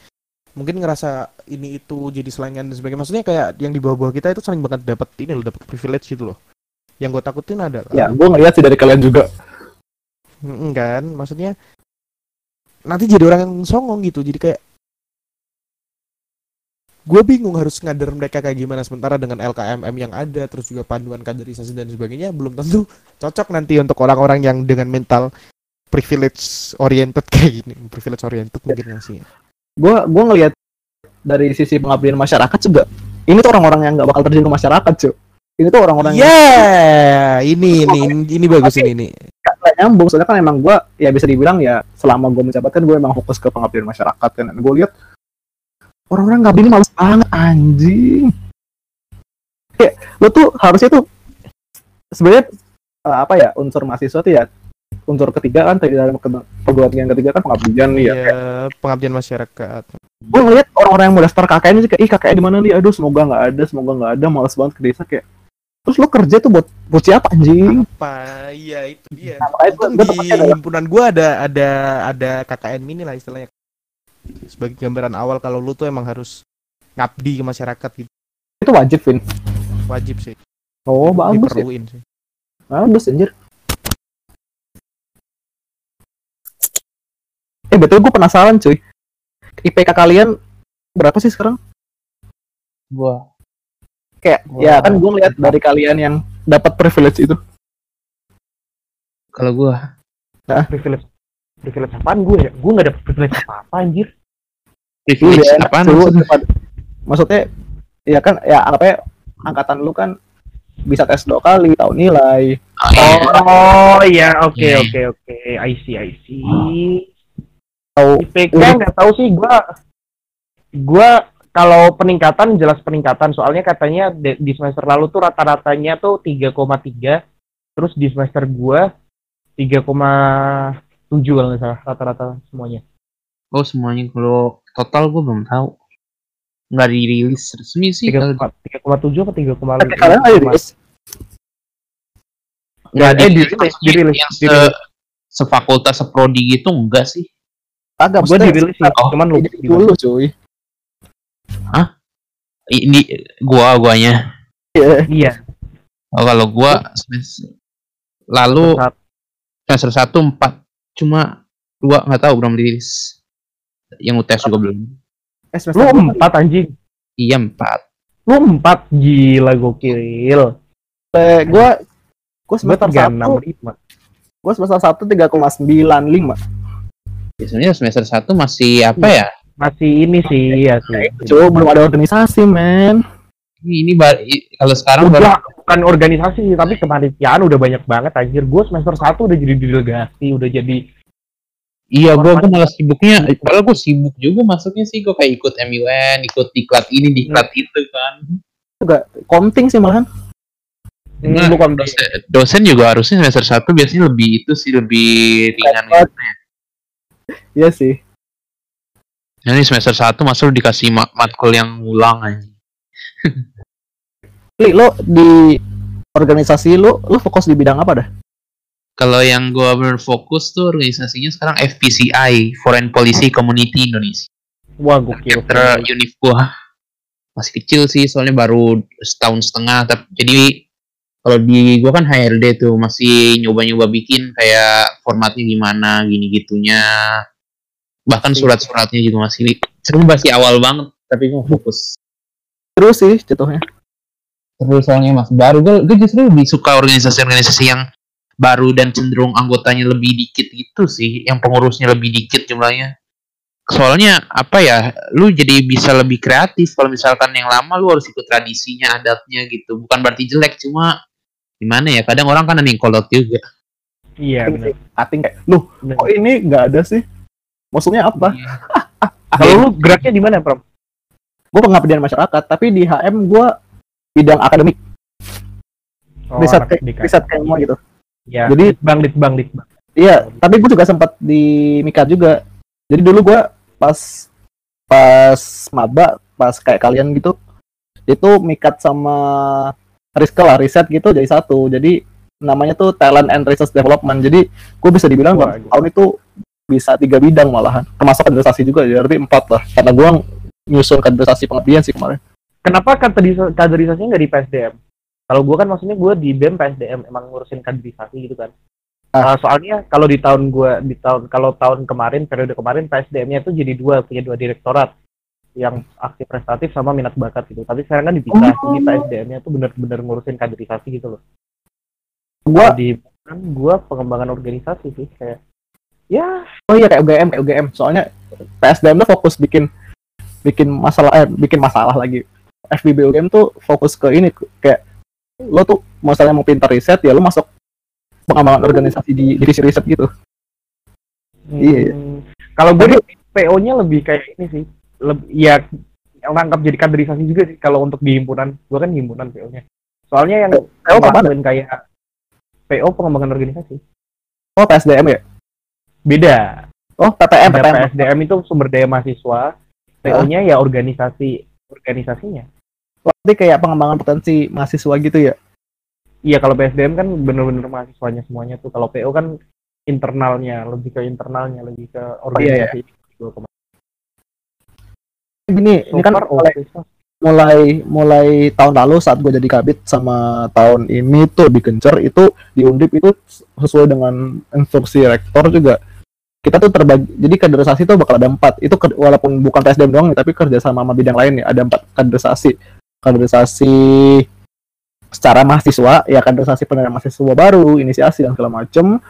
Speaker 2: mungkin ngerasa ini itu jadi selingan dan sebagainya. Maksudnya kayak yang di bawah-bawah kita itu sering banget dapat ini loh dapat privilege gitu loh. Yang gue takutin adalah
Speaker 3: ya gue ngeliat sih dari kalian juga.
Speaker 2: Kan? Maksudnya nanti jadi orang yang songong gitu. Jadi kayak gue bingung harus ngader mereka kayak gimana sementara dengan LKMM yang ada terus juga panduan kaderisasi dan sebagainya. Belum tentu cocok nanti untuk orang-orang yang dengan mental privilege oriented kayak gini. Privilege oriented mungkin nggak sih
Speaker 3: gue gue ngelihat dari sisi pengabdian masyarakat juga ini tuh orang-orang yang nggak bakal terjun ke masyarakat cuy ini tuh orang-orang
Speaker 2: ya
Speaker 3: yang
Speaker 2: ini ini ini bagus ini nih
Speaker 3: nggak nyambung soalnya kan emang gue ya bisa dibilang ya selama gue menjabat kan gue emang fokus ke pengabdian masyarakat kan gue lihat orang-orang ngabdi ini males banget anjing. Kayak lo tuh harusnya tuh sebenarnya eh, apa ya unsur mahasiswa tuh ya unsur ketiga kan tadi dalam perguruan yang ketiga kan pengabdian nih ya
Speaker 2: ya pengabdian masyarakat.
Speaker 3: Gue ngeliat orang-orang yang mau daftar KKN itu kayak ih KKN di mana nih? Aduh semoga nggak ada semoga nggak ada. Males banget ke desa kayak terus lo kerja tuh buat buat siapa anjing?
Speaker 2: Apa? Iya itu dia.
Speaker 3: Nah, makanya gua- gua
Speaker 2: di himpunan gua ada ada ada KKN mini lah istilahnya. Sebagai gambaran awal kalau lu tuh emang harus ngabdi ke masyarakat gitu.
Speaker 3: Itu wajib Vin.
Speaker 2: Wajib sih.
Speaker 3: Oh bagus ya.
Speaker 2: Diperluin sih.
Speaker 3: Bagus anjir eh betul gue penasaran cuy IPK kalian berapa sih sekarang
Speaker 4: Gua
Speaker 3: kayak
Speaker 4: Wah.
Speaker 3: ya kan gue ngeliat dari kalian yang dapat privilege itu
Speaker 4: kalau gua
Speaker 2: privilege privilege apaan gue ya gue nggak dapet privilege apa apa anjir
Speaker 4: privilege
Speaker 3: Iya,
Speaker 4: apaan
Speaker 3: cuy,
Speaker 4: maksudnya?
Speaker 3: ya kan ya anggapnya angkatan lu kan bisa tes dua kali tahu nilai
Speaker 4: Oh, iya.
Speaker 5: Oh iya, oke
Speaker 4: Iya.
Speaker 5: oke oke. I see I see.
Speaker 3: Tahu
Speaker 5: IPK nggak tahu sih gua gua kalau peningkatan jelas peningkatan. Soalnya katanya di semester lalu tuh rata-ratanya tuh 3,3 terus di semester gua 3,7 kalau nggak salah rata-rata semuanya.
Speaker 4: oh semuanya. Kalau total gua belum tahu. Nggak dirilis resmi sih. Kalau
Speaker 5: 3,7 apa 3,5?
Speaker 3: Tapi kalian ada di
Speaker 4: nggak
Speaker 5: eh,
Speaker 4: dirilis,
Speaker 5: dirilis,
Speaker 4: yang se
Speaker 5: dirilis.
Speaker 4: sefakultas seprodi gitu enggak sih
Speaker 3: agak
Speaker 5: Gua dirilis sih,
Speaker 4: Oh,
Speaker 5: cuman lu
Speaker 3: dulu cuy.
Speaker 4: Ini gua guanya.
Speaker 5: Iya.
Speaker 4: oh, kalau gua lalu semester satu. empat cuma dua nggak tahu belum dirilis. Yang UTS juga belum.
Speaker 3: Eh,
Speaker 5: Lu
Speaker 3: dua-
Speaker 5: empat anjing.
Speaker 4: iya empat.
Speaker 5: Lu empat? Gila gokil.
Speaker 3: eh, gua gua semester satu gua semester satu tiga koma sembilan lima
Speaker 4: biasanya semester satu masih apa ya?
Speaker 5: Masih ini sih ya sih.
Speaker 3: cuy belum ada organisasi men.
Speaker 4: Ini, ini kalau sekarang baru
Speaker 5: udah bukan organisasi sih tapi kepanitiaan udah banyak banget anjir. Gue semester 1 udah jadi delegasi udah jadi
Speaker 4: iya gua gua malah sibuknya padahal gua sibuk juga masuknya sih. Gua kayak ikut MUN ikut diklat ini diklat itu kan.
Speaker 3: Konting sih malahan.
Speaker 4: Nah,
Speaker 5: bukan
Speaker 4: dosen, dosen juga harusnya semester satu biasanya lebih itu sih lebih ringan gitu ya.
Speaker 3: Iya sih
Speaker 4: ini semester satu masuk dikasih ma- matkul yang ulang aja.
Speaker 3: Li, lo di organisasi lu lu fokus di bidang apa dah
Speaker 4: Kalau yang gua berfokus tuh organisasinya sekarang FPCI, Foreign Policy Community Indonesia.
Speaker 5: wah gokil
Speaker 4: Chapter gua masih kecil sih, soalnya baru setahun setengah. Tapi jadi kalau di gua kan HRD tuh masih nyoba-nyoba bikin kayak formatnya gimana, gini gitunya. Bahkan surat-suratnya juga masih sebenarnya masih awal banget, tapi gua fokus.
Speaker 3: Terus sih jatuhnya.
Speaker 4: Terus soalnya mas. Baru gue, gue justru lebih suka organisasi-organisasi yang baru dan cenderung anggotanya lebih dikit gitu sih yang pengurusnya lebih dikit jumlahnya. Soalnya apa ya lu jadi bisa lebih kreatif. Kalau misalkan yang lama lu harus ikut tradisinya adatnya gitu. Bukan berarti jelek cuma gimana ya kadang orang kan ada yang kolot juga
Speaker 5: Iya benar.
Speaker 3: cutting kayak lu kok ini nggak ada sih maksudnya apa
Speaker 5: Kalau lu geraknya di mana, Pram?
Speaker 3: gue pengabdian masyarakat tapi di HM gue bidang akademik
Speaker 5: Oh,
Speaker 3: riset
Speaker 5: pendidikan.
Speaker 3: riset kayak gitu
Speaker 5: Ya,
Speaker 3: Jadi-
Speaker 5: litbang, litbang, litbang.
Speaker 3: iya tapi gue juga sempat di Mikat juga jadi dulu gue pas pas maba pas kayak kalian gitu itu Mikat sama Rizka lah riset gitu jadi satu. Jadi namanya tuh talent and research development. Jadi gue bisa dibilang
Speaker 5: Wah,
Speaker 3: tahun itu bisa tiga bidang malahan. Termasuk kaderisasi juga jadi empat lah. Karena gue nyusun kaderisasi pengabdian sih kemarin.
Speaker 5: Kenapa kaderis- kaderisasinya nggak di PSDM? Kalau gua kan maksudnya gua di BEM PSDM emang ngurusin kaderisasi gitu kan.
Speaker 3: Ah.
Speaker 5: Uh, soalnya kalau di tahun gua di tahun kalau tahun kemarin periode kemarin PSDM-nya itu jadi dua punya dua direktorat yang aktif prestatif sama minat bakat gitu. Tapi sekarang kan dipisah.
Speaker 3: Oh.
Speaker 5: Jadi PSDM-nya tuh bener-bener ngurusin kaderisasi gitu loh. Kalau di kan gua pengembangan organisasi sih kayak ya
Speaker 3: oh iya kayak UGM kayak UGM soalnya PSDM tuh fokus bikin bikin masalah eh bikin masalah lagi FBB UGM tuh fokus ke ini kayak lo tuh misalnya mau pintar riset ya lo masuk pengembangan organisasi di divisi riset gitu Iya, iya.
Speaker 5: Hmm, Kalau gue PO-nya lebih kayak ini sih. Lebih ya nangkap jadi kaderisasi juga sih kalau untuk di himpunan. Gue kan himpunan PO-nya. Soalnya yang
Speaker 3: PO apa
Speaker 5: ngelakuin kayak PO pengembangan organisasi.
Speaker 3: oh PSDM ya
Speaker 5: Beda.
Speaker 3: oh PPM PPM
Speaker 5: PSDM itu sumber daya mahasiswa. PO-nya ya organisasi organisasinya.
Speaker 3: berarti kayak pengembangan potensi mahasiswa gitu ya
Speaker 5: Iya kalau PSDM kan bener-bener mahasiswanya semuanya tuh. Kalau PO kan internalnya, lebih ke internalnya, lebih ke
Speaker 3: iya,
Speaker 5: organisasi. Gua kemarin.
Speaker 3: Gini
Speaker 5: So
Speaker 3: ini kan mulai mulai mulai tahun lalu saat gue jadi kabit sama tahun ini tuh lebih gencar itu di undip itu sesuai dengan instruksi rektor juga. Kita tuh terbagi jadi kaderisasi tuh bakal ada empat. Itu ke- walaupun bukan PSDM doang tapi kerja sama sama bidang lain nih ada empat kaderisasi. Kaderisasi secara mahasiswa ya kaderisasi penerima mahasiswa baru inisiasi dan segala macem